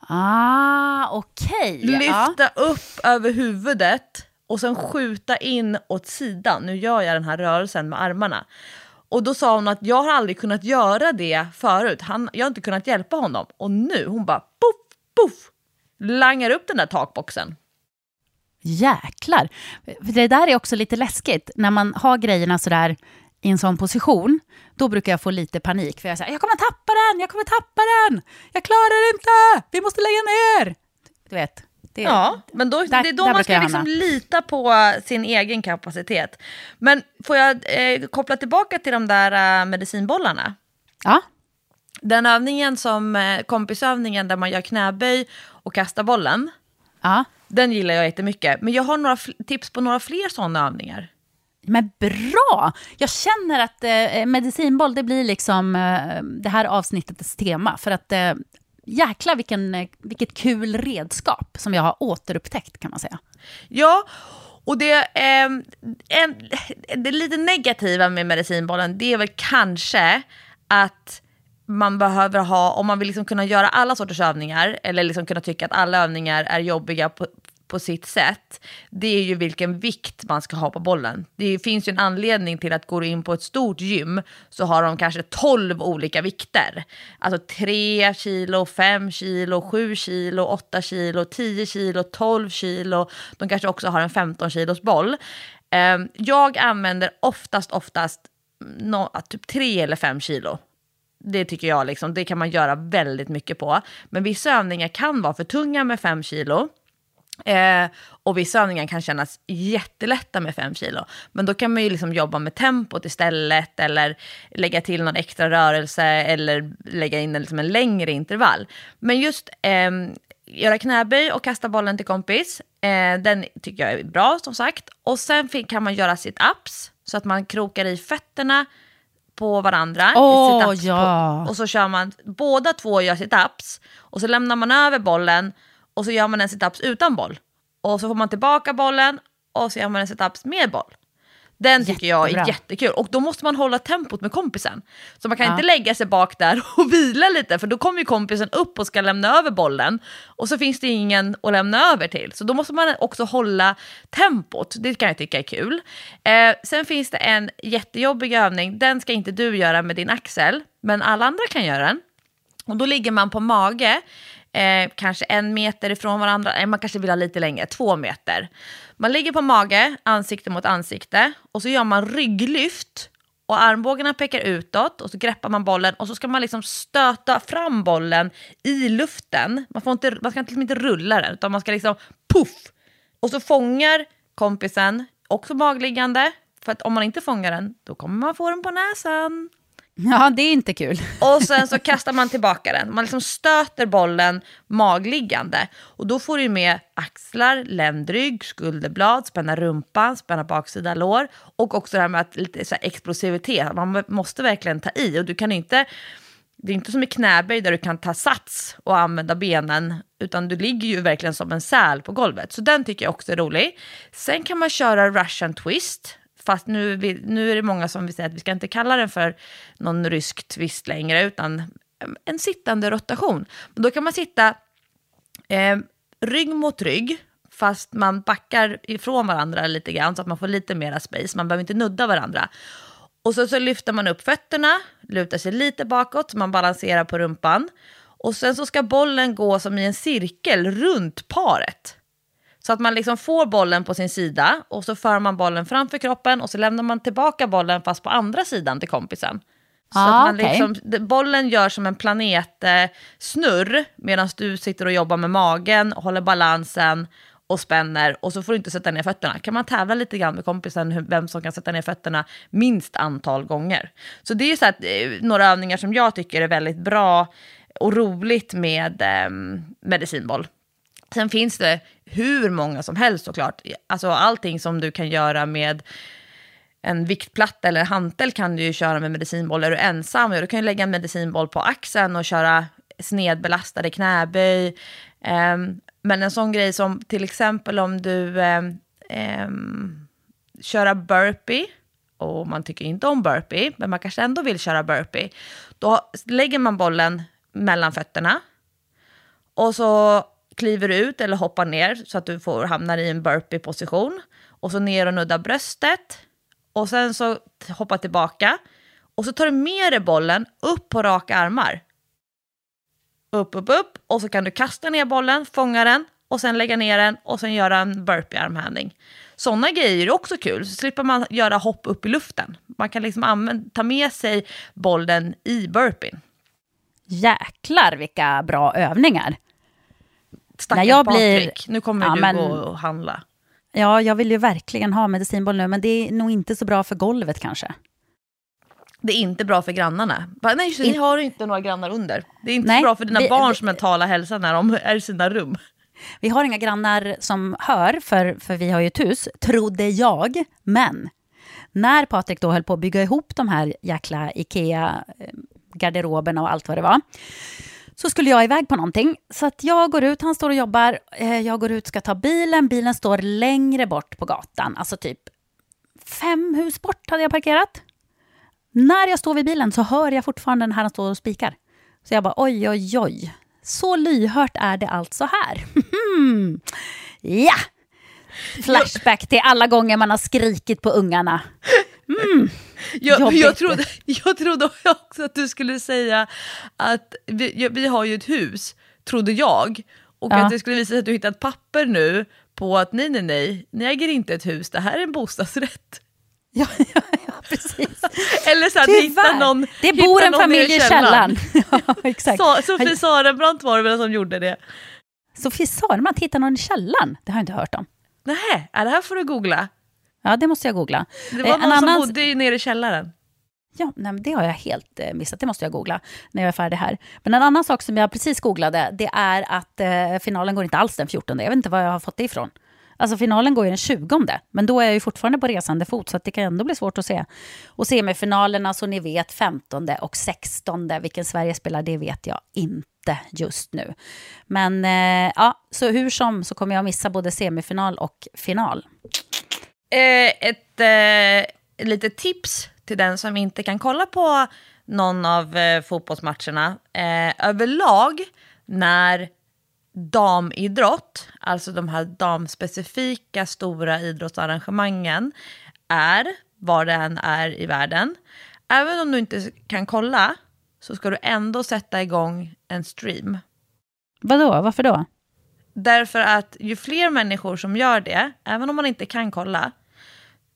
Ah, okej. Ja. Lyfta upp över huvudet och sen skjuta in åt sidan. Nu gör jag den här rörelsen med armarna. Och då sa hon att jag har aldrig kunnat göra det förut. Han, jag har inte kunnat hjälpa honom. Och nu, hon bara poff, poff, langar upp den där takboxen. Jäklar. För Det där är också lite läskigt. När man har grejerna sådär i en sån position, då brukar jag få lite panik. För jag säger, jag kommer tappa den, jag kommer tappa den, jag klarar inte, vi måste lägga ner. Du vet. Det, Ja, men då, där- det är då man ska liksom lita på sin egen kapacitet. Men får jag eh, koppla tillbaka till de där eh, medicinbollarna? Ja, Den övningen som eh, kompisövningen där man gör knäböj och kastar bollen. ja. Den gillar jag jättemycket. Men jag har några tips på några fler sådana övningar. Men bra! Jag känner att eh, eh, medicinboll, det blir liksom eh, det här avsnittets tema. För att eh, jäklar vilken, eh, vilket kul redskap som jag har återupptäckt kan man säga. Ja, och det, eh, en, det lite negativa med medicinbollen, det är väl kanske att man behöver ha, om man vill liksom kunna göra alla sorters övningar, eller liksom kunna tycka att alla övningar är jobbiga på, på sitt sätt, det är ju vilken vikt man ska ha på bollen. Det finns ju en anledning till att går du in på ett stort gym så har de kanske 12 olika vikter. Alltså 3 kilo, 5 kilo, 7 kilo, 8 kilo, 10 kilo, 12 kilo. De kanske också har en 15 kilos boll. Ehm, jag använder oftast, oftast no, typ 3 eller 5 kilo. Det tycker jag, liksom, det kan man göra väldigt mycket på. Men vissa övningar kan vara för tunga med 5 kilo. Eh, och vissa övningar kan kännas jättelätta med 5 kilo. Men då kan man ju liksom jobba med tempot istället eller lägga till någon extra rörelse eller lägga in en, liksom en längre intervall. Men just eh, göra knäböj och kasta bollen till kompis, eh, den tycker jag är bra som sagt. Och sen kan man göra sit-ups så att man krokar i fötterna på varandra. sit-ups ja. på, och så kör man, båda två gör sit-ups och så lämnar man över bollen och så gör man en sit-ups utan boll. Och så får man tillbaka bollen och så gör man en sit-ups med boll. Den tycker jag Jättebra. är jättekul. Och då måste man hålla tempot med kompisen. Så man kan Ja. inte lägga sig bak där [LAUGHS] och vila lite för då kommer ju kompisen upp och ska lämna över bollen. Och så finns det ingen att lämna över till. Så då måste man också hålla tempot. Det kan jag tycka är kul. Eh, sen finns det en jättejobbig övning. Den ska inte du göra med din axel. Men alla andra kan göra den. Och då ligger man på mage, eh, kanske en meter ifrån varandra, nej, man kanske vill ha lite längre, två meter. Man ligger på mage, ansikte mot ansikte och så gör man rygglyft och armbågarna pekar utåt och så greppar man bollen och så ska man liksom stöta fram bollen i luften. Man, får inte, man ska liksom inte rulla den utan man ska liksom puff! Och så fångar kompisen, också magliggande, för att om man inte fångar den då kommer man få den på näsan. [LAUGHS] Ja, det är inte kul. [LAUGHS] Och sen så kastar man tillbaka den. Man liksom stöter bollen magliggande. Och då får du med axlar, ländrygg, skulderblad, spänna rumpan, spänna baksida lår. Och också det här med att lite så explosivitet. Man måste verkligen ta i. Och du kan inte... Det är inte som i knäböj där du kan ta sats och använda benen, utan du ligger ju verkligen som en säl på golvet. Så den tycker jag också är rolig. Sen kan man köra Russian twist, Fast nu, nu är det många som vill säga att vi ska inte kalla den för någon rysk twist längre, utan mm, en sittande rotation. Men då kan man sitta eh, rygg mot rygg, fast man backar ifrån varandra lite grann så att man får lite mera space. Man behöver inte nudda varandra. Och så, så lyfter man upp fötterna, lutar sig lite bakåt, så man balanserar på rumpan. Och sen så ska bollen gå som i en cirkel runt paret. Så att man liksom får bollen på sin sida och så för man bollen framför kroppen och så lämnar man tillbaka bollen fast på andra sidan till kompisen. Så ah, att man okay. liksom, bollen gör som en planetsnurr eh, medan du sitter och jobbar med magen, håller balansen och spänner och så får du inte sätta ner fötterna. Kan man tävla lite grann med kompisen vem som kan sätta ner fötterna minst antal gånger. Så det är så att, eh, några övningar som jag tycker är väldigt bra och roligt med eh, medicinboll. Sen finns det hur många som helst såklart. Alltså allting som du kan göra med en viktplatta eller hantel kan du ju köra med medicinboll. Är du ensam, ja, du kan ju lägga en medicinboll på axeln och köra snedbelastade knäböj. Um, men en sån grej som till exempel om du um, um, köra burpee, och man tycker inte om burpee, men man kanske ändå vill köra burpee. Då lägger man bollen mellan fötterna och så kliver ut eller hoppar ner så att du får, hamnar i en burpee-position. Och så ner och nudda bröstet. Och sen så hoppa tillbaka. Och så tar du med dig bollen upp på raka armar. Upp, upp, upp. Och så kan du kasta ner bollen, fånga den och sen lägga ner den och sen göra en burpee-armhävning. Sådana grejer är också kul, så slipper man göra hopp upp i luften. Man kan liksom använda, ta med sig bollen i burpeen. Jäklar vilka bra övningar. Stackars När jag Patrik, blir... nu kommer Ja, du men- gå och handla. Ja, jag vill ju verkligen ha medicinboll nu, men det är nog inte så bra för golvet kanske. Det är inte bra för grannarna. Nej, just det, ni In- har inte några grannar under. Det är inte Nej, så bra för dina vi- barns vi- mentala hälsa när de är i sina rum. Vi har inga grannar som hör, för, för vi har ju ett hus, trodde jag. Men när Patrik då höll på att bygga ihop de här jäkla Ikea-garderoberna och allt vad det var, så skulle jag iväg på någonting. Så att jag går ut, han står och jobbar, eh, jag går ut, ska ta bilen, bilen står längre bort på gatan, alltså typ fem hus bort hade jag parkerat. När jag står vid bilen så hör jag fortfarande när han står och spikar. Så jag bara oj, oj, oj. Så lyhört är det alltså här. [LAUGHS] ja! Flashback till alla gånger man har skrikit på ungarna. Mm. Jag, jag, trodde, [LAUGHS] jag trodde också att du skulle säga att vi, vi har ju ett hus, trodde jag. Och Ja. att det skulle visa sig att du hittat papper nu på att nej, nej, nej, ni äger inte ett hus, det här är en bostadsrätt. Ja, [LAUGHS] ja, ja precis. [LAUGHS] Eller så hittar Tyvärr. någon det bor en familj i källaren. ja, exakt. Sofie Sarenbrant var det väl som gjorde det? Sofie Sarenbrant hittar någon i källaren. Det har jag inte hört om. Nej, det här får du googla. Ja, det måste jag googla. Det var Eh, någon som bodde i- nere i källaren. Ja, nej, men det har jag helt eh, missat. Det måste jag googla när jag är färdig här. Men en annan sak som jag precis googlade, det är att eh, finalen går inte alls den 14. Jag vet inte var jag har fått det ifrån. Alltså finalen går ju den 20, men då är jag ju fortfarande på resande fot, så att det kan ändå bli svårt att se. Och semifinalerna, så ni vet, 15 och 16, vilken Sverige spelar, det vet jag inte just nu. Men eh, ja, så hur som så kommer jag missa både semifinal och final. Eh, ett eh, litet tips till den som inte kan kolla på någon av eh, fotbollsmatcherna. Eh, överlag när damidrott, alltså de här damspecifika stora idrottsarrangemangen, är, var det än är i världen. Även om du inte kan kolla så ska du ändå sätta igång en stream. Vadå, varför då? Därför att ju fler människor som gör det, även om man inte kan kolla,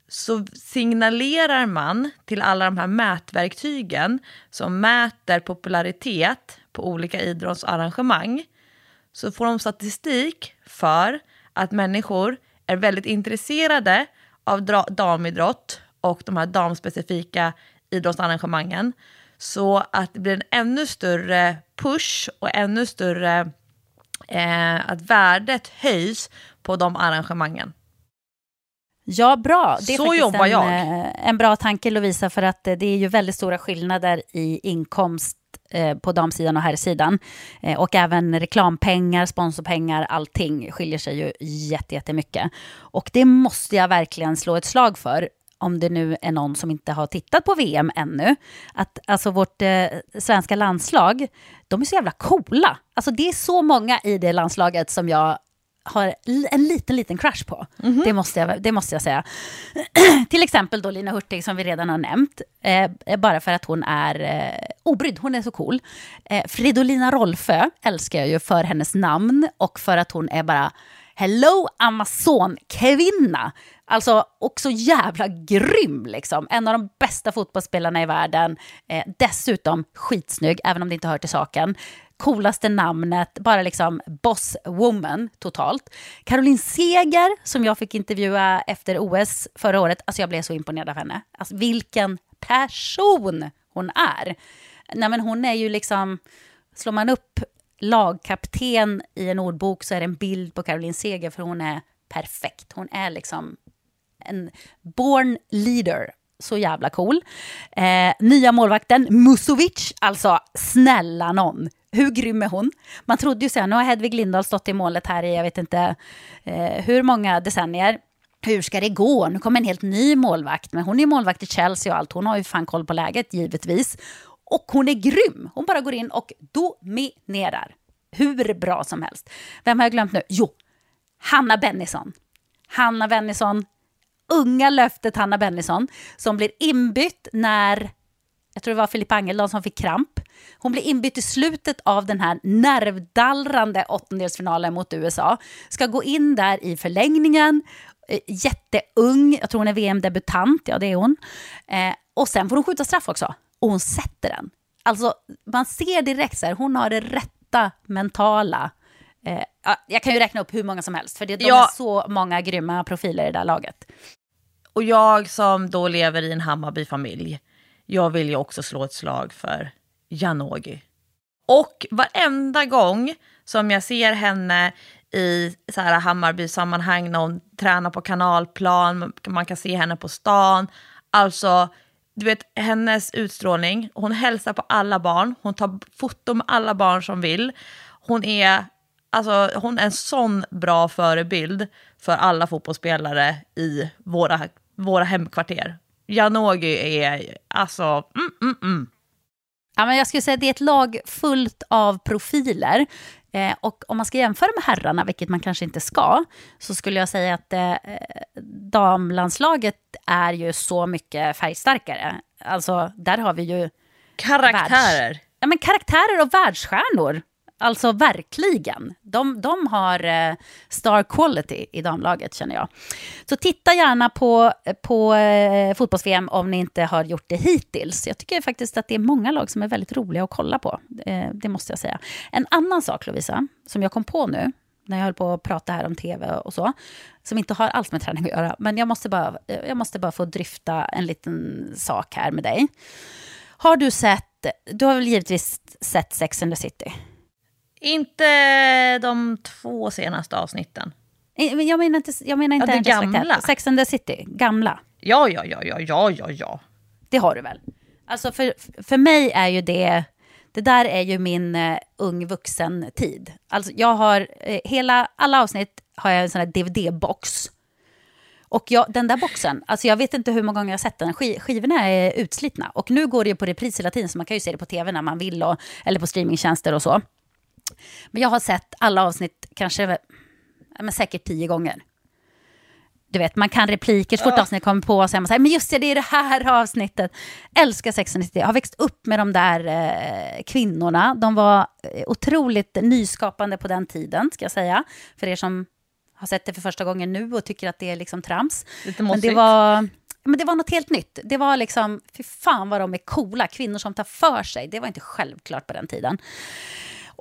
så signalerar man till alla de här mätverktygen som mäter popularitet på olika idrottsarrangemang. Så får de statistik för att människor är väldigt intresserade av damidrott och de här damspecifika idrottsarrangemangen. Så att det blir en ännu större push och ännu större eh, att värdet höjs på de arrangemangen. Ja, bra. Det är Så jobbar en, jag. eh, en bra tanke, Lovisa, för att eh, det är ju väldigt stora skillnader i inkomst eh, på damsidan och herrsidan. Och även reklampengar, sponsorpengar, allting skiljer sig ju jätte- jättemycket. Och det måste jag verkligen slå ett slag för om det nu är någon som inte har tittat på VM ännu, att alltså vårt eh, svenska landslag, de är så jävla coola. Alltså det är så många i det landslaget som jag har en liten, liten crush på. Det, måste jag, det måste jag säga. [CLEARS THROAT] Till exempel då Lina Hurtig som vi redan har nämnt. Eh, bara för att hon är eh, obrydd, hon är så cool. Eh, Fridolina Rolfö älskar jag ju för hennes namn och för att hon är bara Hello Amazon-kvinna. Alltså också jävla grym liksom. En av de bästa fotbollsspelarna i världen. Eh, dessutom skitsnygg, även om det inte hör till saken. Coolaste namnet, bara liksom boss woman totalt. Caroline Seger, som jag fick intervjua efter OS förra året. Alltså jag blev så imponerad av henne. Alltså vilken person hon är. Nej men hon är ju liksom, slår man upp lagkapten i en ordbok så är det en bild på Caroline Seger för hon är perfekt. Hon är liksom en born leader. Så jävla cool. Eh, nya målvakten Musovic, alltså snälla någon. Hur grym är hon? Man trodde ju sen, nu har Hedvig Lindahl stått i målet här i jag vet inte eh, hur många decennier. Hur ska det gå? Nu kommer en helt ny målvakt, men hon är målvakt i Chelsea och allt. Hon har ju fan koll på läget givetvis. Och hon är grym. Hon bara går in och dominerar. Hur bra som helst. Vem har jag glömt nu? Jo, Hanna Bennison. Hanna Bennison, unga löftet Hanna Bennison, som blir inbytt när, jag tror det var Filippa Angeldal som fick kramp. Hon blir inbytt i slutet av den här nervdallrande åttondelsfinalen mot USA. Ska gå in där i förlängningen, eh, jätteung, jag tror hon är VM-debutant, ja det är hon. Eh, och sen får hon skjuta straff också, och hon sätter den. Alltså, man ser direkt så här, hon har det rätta mentala Eh, ja, jag kan ju räkna upp hur många som helst, för det, de Ja. är så många grymma profiler i det här laget. Och jag som då lever i en Hammarby-familj, jag vill ju också slå ett slag för Janogy. Och varenda gång som jag ser henne i så här Hammarby-sammanhang när hon tränar på kanalplan, man kan se henne på stan. Alltså, du vet hennes utstrålning, hon hälsar på alla barn, hon tar foton med alla barn som vill. Hon är, alltså, hon är en sån bra förebild för alla fotbollsspelare i våra, våra hemkvarter. Janogy är alltså, mm, mm, mm. Ja, men jag skulle säga att det är ett lag fullt av profiler. Eh, och om man ska jämföra med herrarna, vilket man kanske inte ska, så skulle jag säga att eh, damlandslaget är ju så mycket färgstarkare. Alltså, där har vi ju Karaktärer. ja, men karaktärer och världsstjärnor. Alltså verkligen. De, de har eh, star quality i damlaget känner jag. Så titta gärna på, på eh, fotbolls-VM om ni inte har gjort det hittills. Jag tycker faktiskt att det är många lag som är väldigt roliga att kolla på. Eh, det måste jag säga. En annan sak Lovisa, som jag kom på nu, när jag höll på att prata här om tv och så, som inte har alls med träning att göra, men jag måste bara, eh, jag måste bara få dryfta en liten sak här med dig. Har du sett, du har väl givetvis sett Sex and the City? Inte de två senaste avsnitten. Eh, Jag menar inte, jag menar inte Ja, det gamla. Sex and the City, gamla. Ja, ja, ja, ja, ja, ja, ja. Det har du väl? Alltså för, för mig är ju det, det där är ju min uh, ung vuxen tid. Alltså jag har, eh, hela, alla avsnitt har jag en sån här DVD-box. Och jag, den där boxen, alltså jag vet inte hur många gånger jag har sett den, Sk- skivorna är utslitna. Och nu går det ju på repris hela tiden, så man kan ju se det på tv när man vill, och, eller på streamingtjänster och så. Men jag har sett alla avsnitt kanske, ja, men säkert tio gånger. du vet, man kan repliker så fort avsnittet kommer på. Så är man så här, men just det, det är det här avsnittet. Älskar Sex and the City. Jag har växt upp med de där eh, kvinnorna. De var eh, otroligt nyskapande på den tiden, ska jag säga. För er som har sett det för första gången nu och tycker att det är liksom trams. Lite men det mossigt. var, men det var något helt nytt. Det var liksom, fy fan vad de är coola. Kvinnor som tar för sig. Det var inte självklart på den tiden.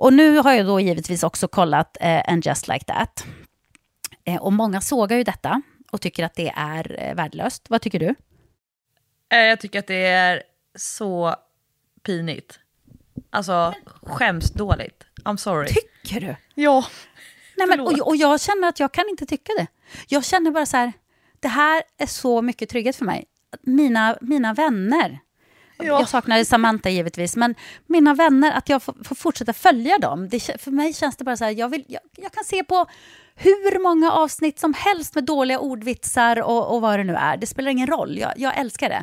Och nu har jag då givetvis också kollat eh, And just like that. Eh, och många sågar ju detta och tycker att det är eh, värdelöst. Vad tycker du? Eh, Jag tycker att det är så pinigt. Alltså, skämsdåligt. I'm sorry. Tycker du? Ja. Nej, men, och, och jag känner att jag kan inte tycka det. Jag känner bara så här, det här är så mycket trygghet för mig. Mina, mina vänner, Ja. jag saknar Samantha givetvis, men mina vänner, att jag får, får fortsätta följa dem. Det, för mig känns det bara så här, jag, vill, jag, jag kan se på hur många avsnitt som helst med dåliga ordvitsar och, och vad det nu är. Det spelar ingen roll, jag, jag älskar det.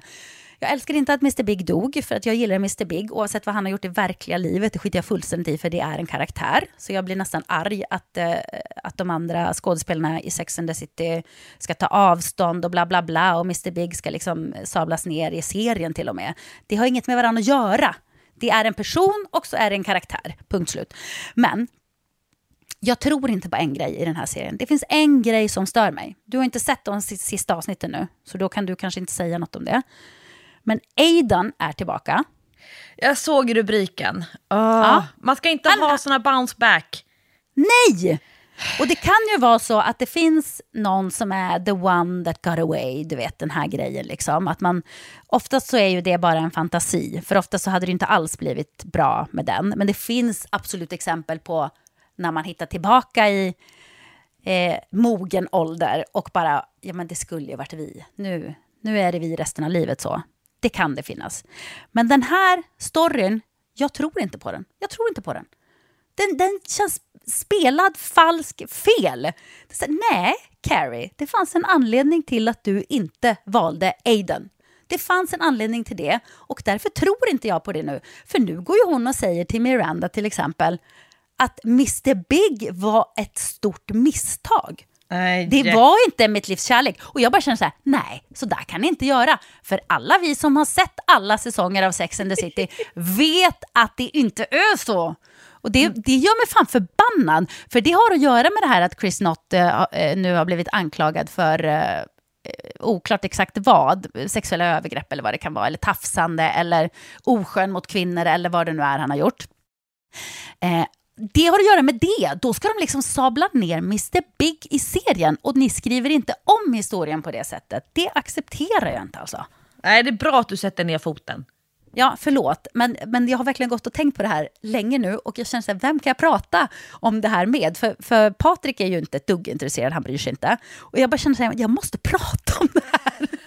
Jag älskar inte att Mr Big dog, för att jag gillar Mr Big. Oavsett vad han har gjort i verkliga livet, det skiter jag fullständigt i, för det är en karaktär. Så jag blir nästan arg att, eh, att de andra skådespelarna i Sex and the City ska ta avstånd och bla bla bla. Och Mr Big ska liksom sablas ner i serien till och med. Det har inget med varandra att göra. Det är en person och så är det en karaktär. Punkt slut. Men jag tror inte på en grej i den här serien. Det finns en grej som stör mig. Du har inte sett de sista avsnitten nu, så då kan du kanske inte säga något om det. Men Aidan är tillbaka. Jag såg rubriken. Åh, Ja. Man ska inte Han- ha såna bounce back. Nej! Och det kan ju vara så att det finns någon som är the one that got away, du vet den här grejen liksom. Att man, oftast så är ju det bara en fantasi, för oftast så hade det inte alls blivit bra med den. Men det finns absolut exempel på när man hittar tillbaka i eh, mogen ålder och bara, ja men det skulle ju varit vi. Nu, nu är det vi resten av livet så. Det kan det finnas. Men den här storyn, jag tror inte på den. Jag tror inte på den. Den, den känns spelad falsk fel. Så, nej, Carrie, det fanns en anledning till att du inte valde Aiden. Det fanns en anledning till det och därför tror inte jag på det nu. För nu går ju hon och säger till Miranda till exempel att Mr Big var ett stort misstag. Nej, Det var inte mitt livs kärlek. Och jag bara känner så här, nej, så där kan ni inte göra. För alla vi som har sett alla säsonger av Sex and the City [LAUGHS] vet att det inte är så. Och det, det gör mig fan förbannad. För det har att göra med det här att Chris Knott eh, eh, nu har blivit anklagad för eh, oklart exakt vad, sexuella övergrepp eller vad det kan vara, eller tafsande eller oskön mot kvinnor eller vad det nu är han har gjort. Eh, det har att göra med det. Då ska de liksom sabla ner Mr Big i serien och ni skriver inte om historien på det sättet. Det accepterar jag inte alltså. Nej, det är bra att du sätter ner foten. Ja, förlåt, men, men jag har verkligen gått och tänkt på det här länge nu och jag känner så här, vem kan jag prata om det här med? För, för Patrik är ju inte ett dugg intresserad, han bryr sig inte. Och jag bara känner så här, jag måste prata om det här. [LAUGHS]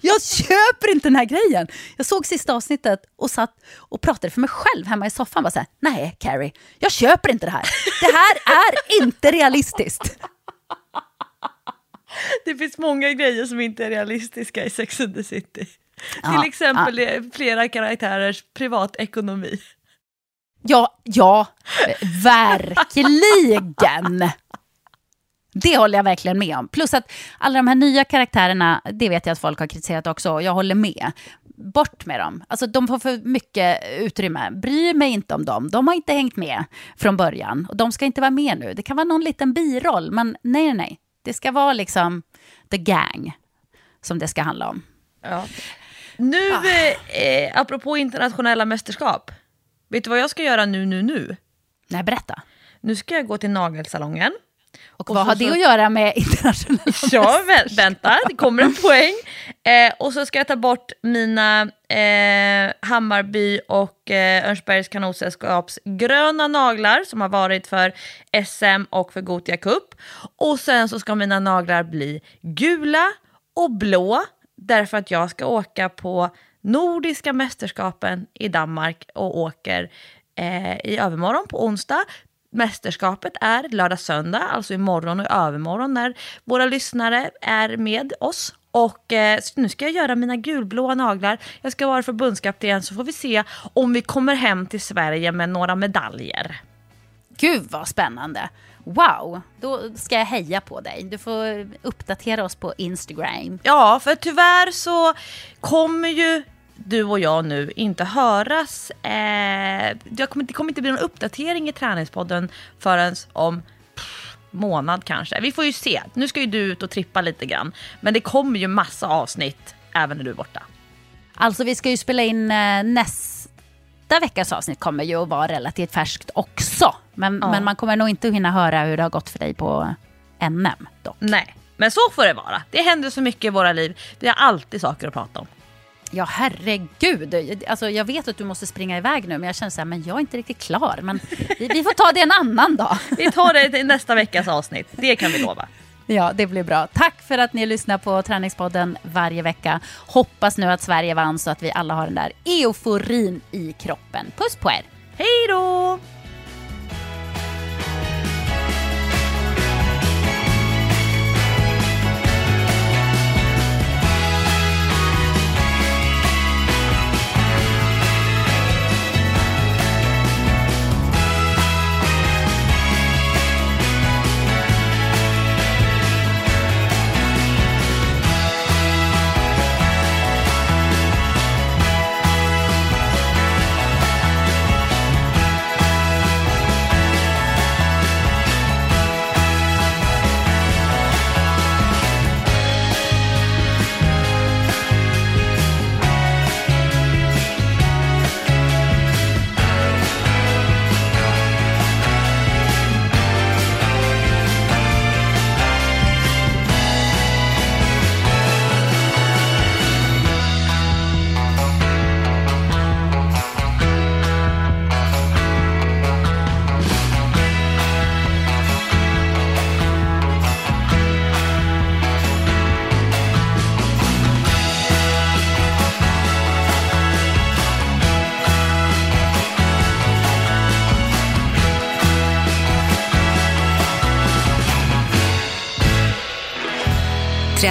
Jag köper inte den här grejen. Jag såg sista avsnittet och satt och pratade för mig själv hemma i soffan. Bara så här, nej Carrie, jag köper inte det här. Det här är inte realistiskt. [LAUGHS] Det finns många grejer som inte är realistiska i Sex and the City. [LAUGHS] Ja, Till exempel eh, flera karaktärers privatekonomi. Ja, ja, verkligen. Det håller jag verkligen med om. Plus att alla de här nya karaktärerna, det vet jag att folk har kritiserat också, jag håller med. Bort med dem. Alltså de får för mycket utrymme. Bry mig inte om dem. De har inte hängt med från början. Och de ska inte vara med nu. Det kan vara någon liten biroll, men nej, nej. Det ska vara liksom the gang som det ska handla om. Ja. Nu, eh, eh, apropå internationella mästerskap. Vet du vad jag ska göra nu, nu, nu? Nej, berätta. Nu ska jag gå till nagelsalongen. Och, Och vad har det så- att göra med internationella [LAUGHS] Ja, vä- vänta, det kommer en poäng. Eh, och så ska jag ta bort mina eh, Hammarby och eh, Örnsbergs kanotsällskaps gröna naglar som har varit för SM och för Gotia Cup. Och sen så ska mina naglar bli gula och blå därför att jag ska åka på Nordiska mästerskapen i Danmark och åker eh, i övermorgon på onsdag. Mästerskapet är lördag-söndag, alltså imorgon och övermorgon när våra lyssnare är med oss. Och eh, nu ska jag göra mina gulblåa naglar. Jag ska vara förbundskapten så får vi se om vi kommer hem till Sverige med några medaljer. Gud vad spännande. Wow, då ska jag heja på dig. Du får uppdatera oss på Instagram. Ja, för tyvärr så kommer ju du och jag nu inte höras. Eh, det, kommer, inte bli någon uppdatering i träningspodden förrän om pff, månad kanske. Vi får ju se. Nu ska ju du ut och trippa lite grann. Men det kommer ju massa avsnitt även när du är borta. Alltså vi ska ju spela in eh, nästa veckas avsnitt kommer ju att vara relativt färskt också. Men, Ja. men man kommer nog inte hinna höra hur det har gått för dig på NM dock. Nej, men så får det vara. Det händer så mycket i våra liv. Vi har alltid saker att prata om. Ja herregud. Alltså, jag vet att du måste springa iväg nu men jag känner så här, men jag är inte riktigt klar. Men vi, vi får ta det en annan dag. Vi tar det i nästa veckas avsnitt. Det kan vi lova. Ja, det blir bra. Tack för att ni lyssnar på Träningspodden varje vecka. Hoppas nu att Sverige vann så att vi alla har den där euforin i kroppen. Puss på er! Hej då!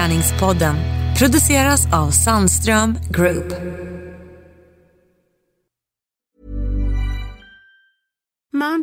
Träningspodden produceras av Sandström Group.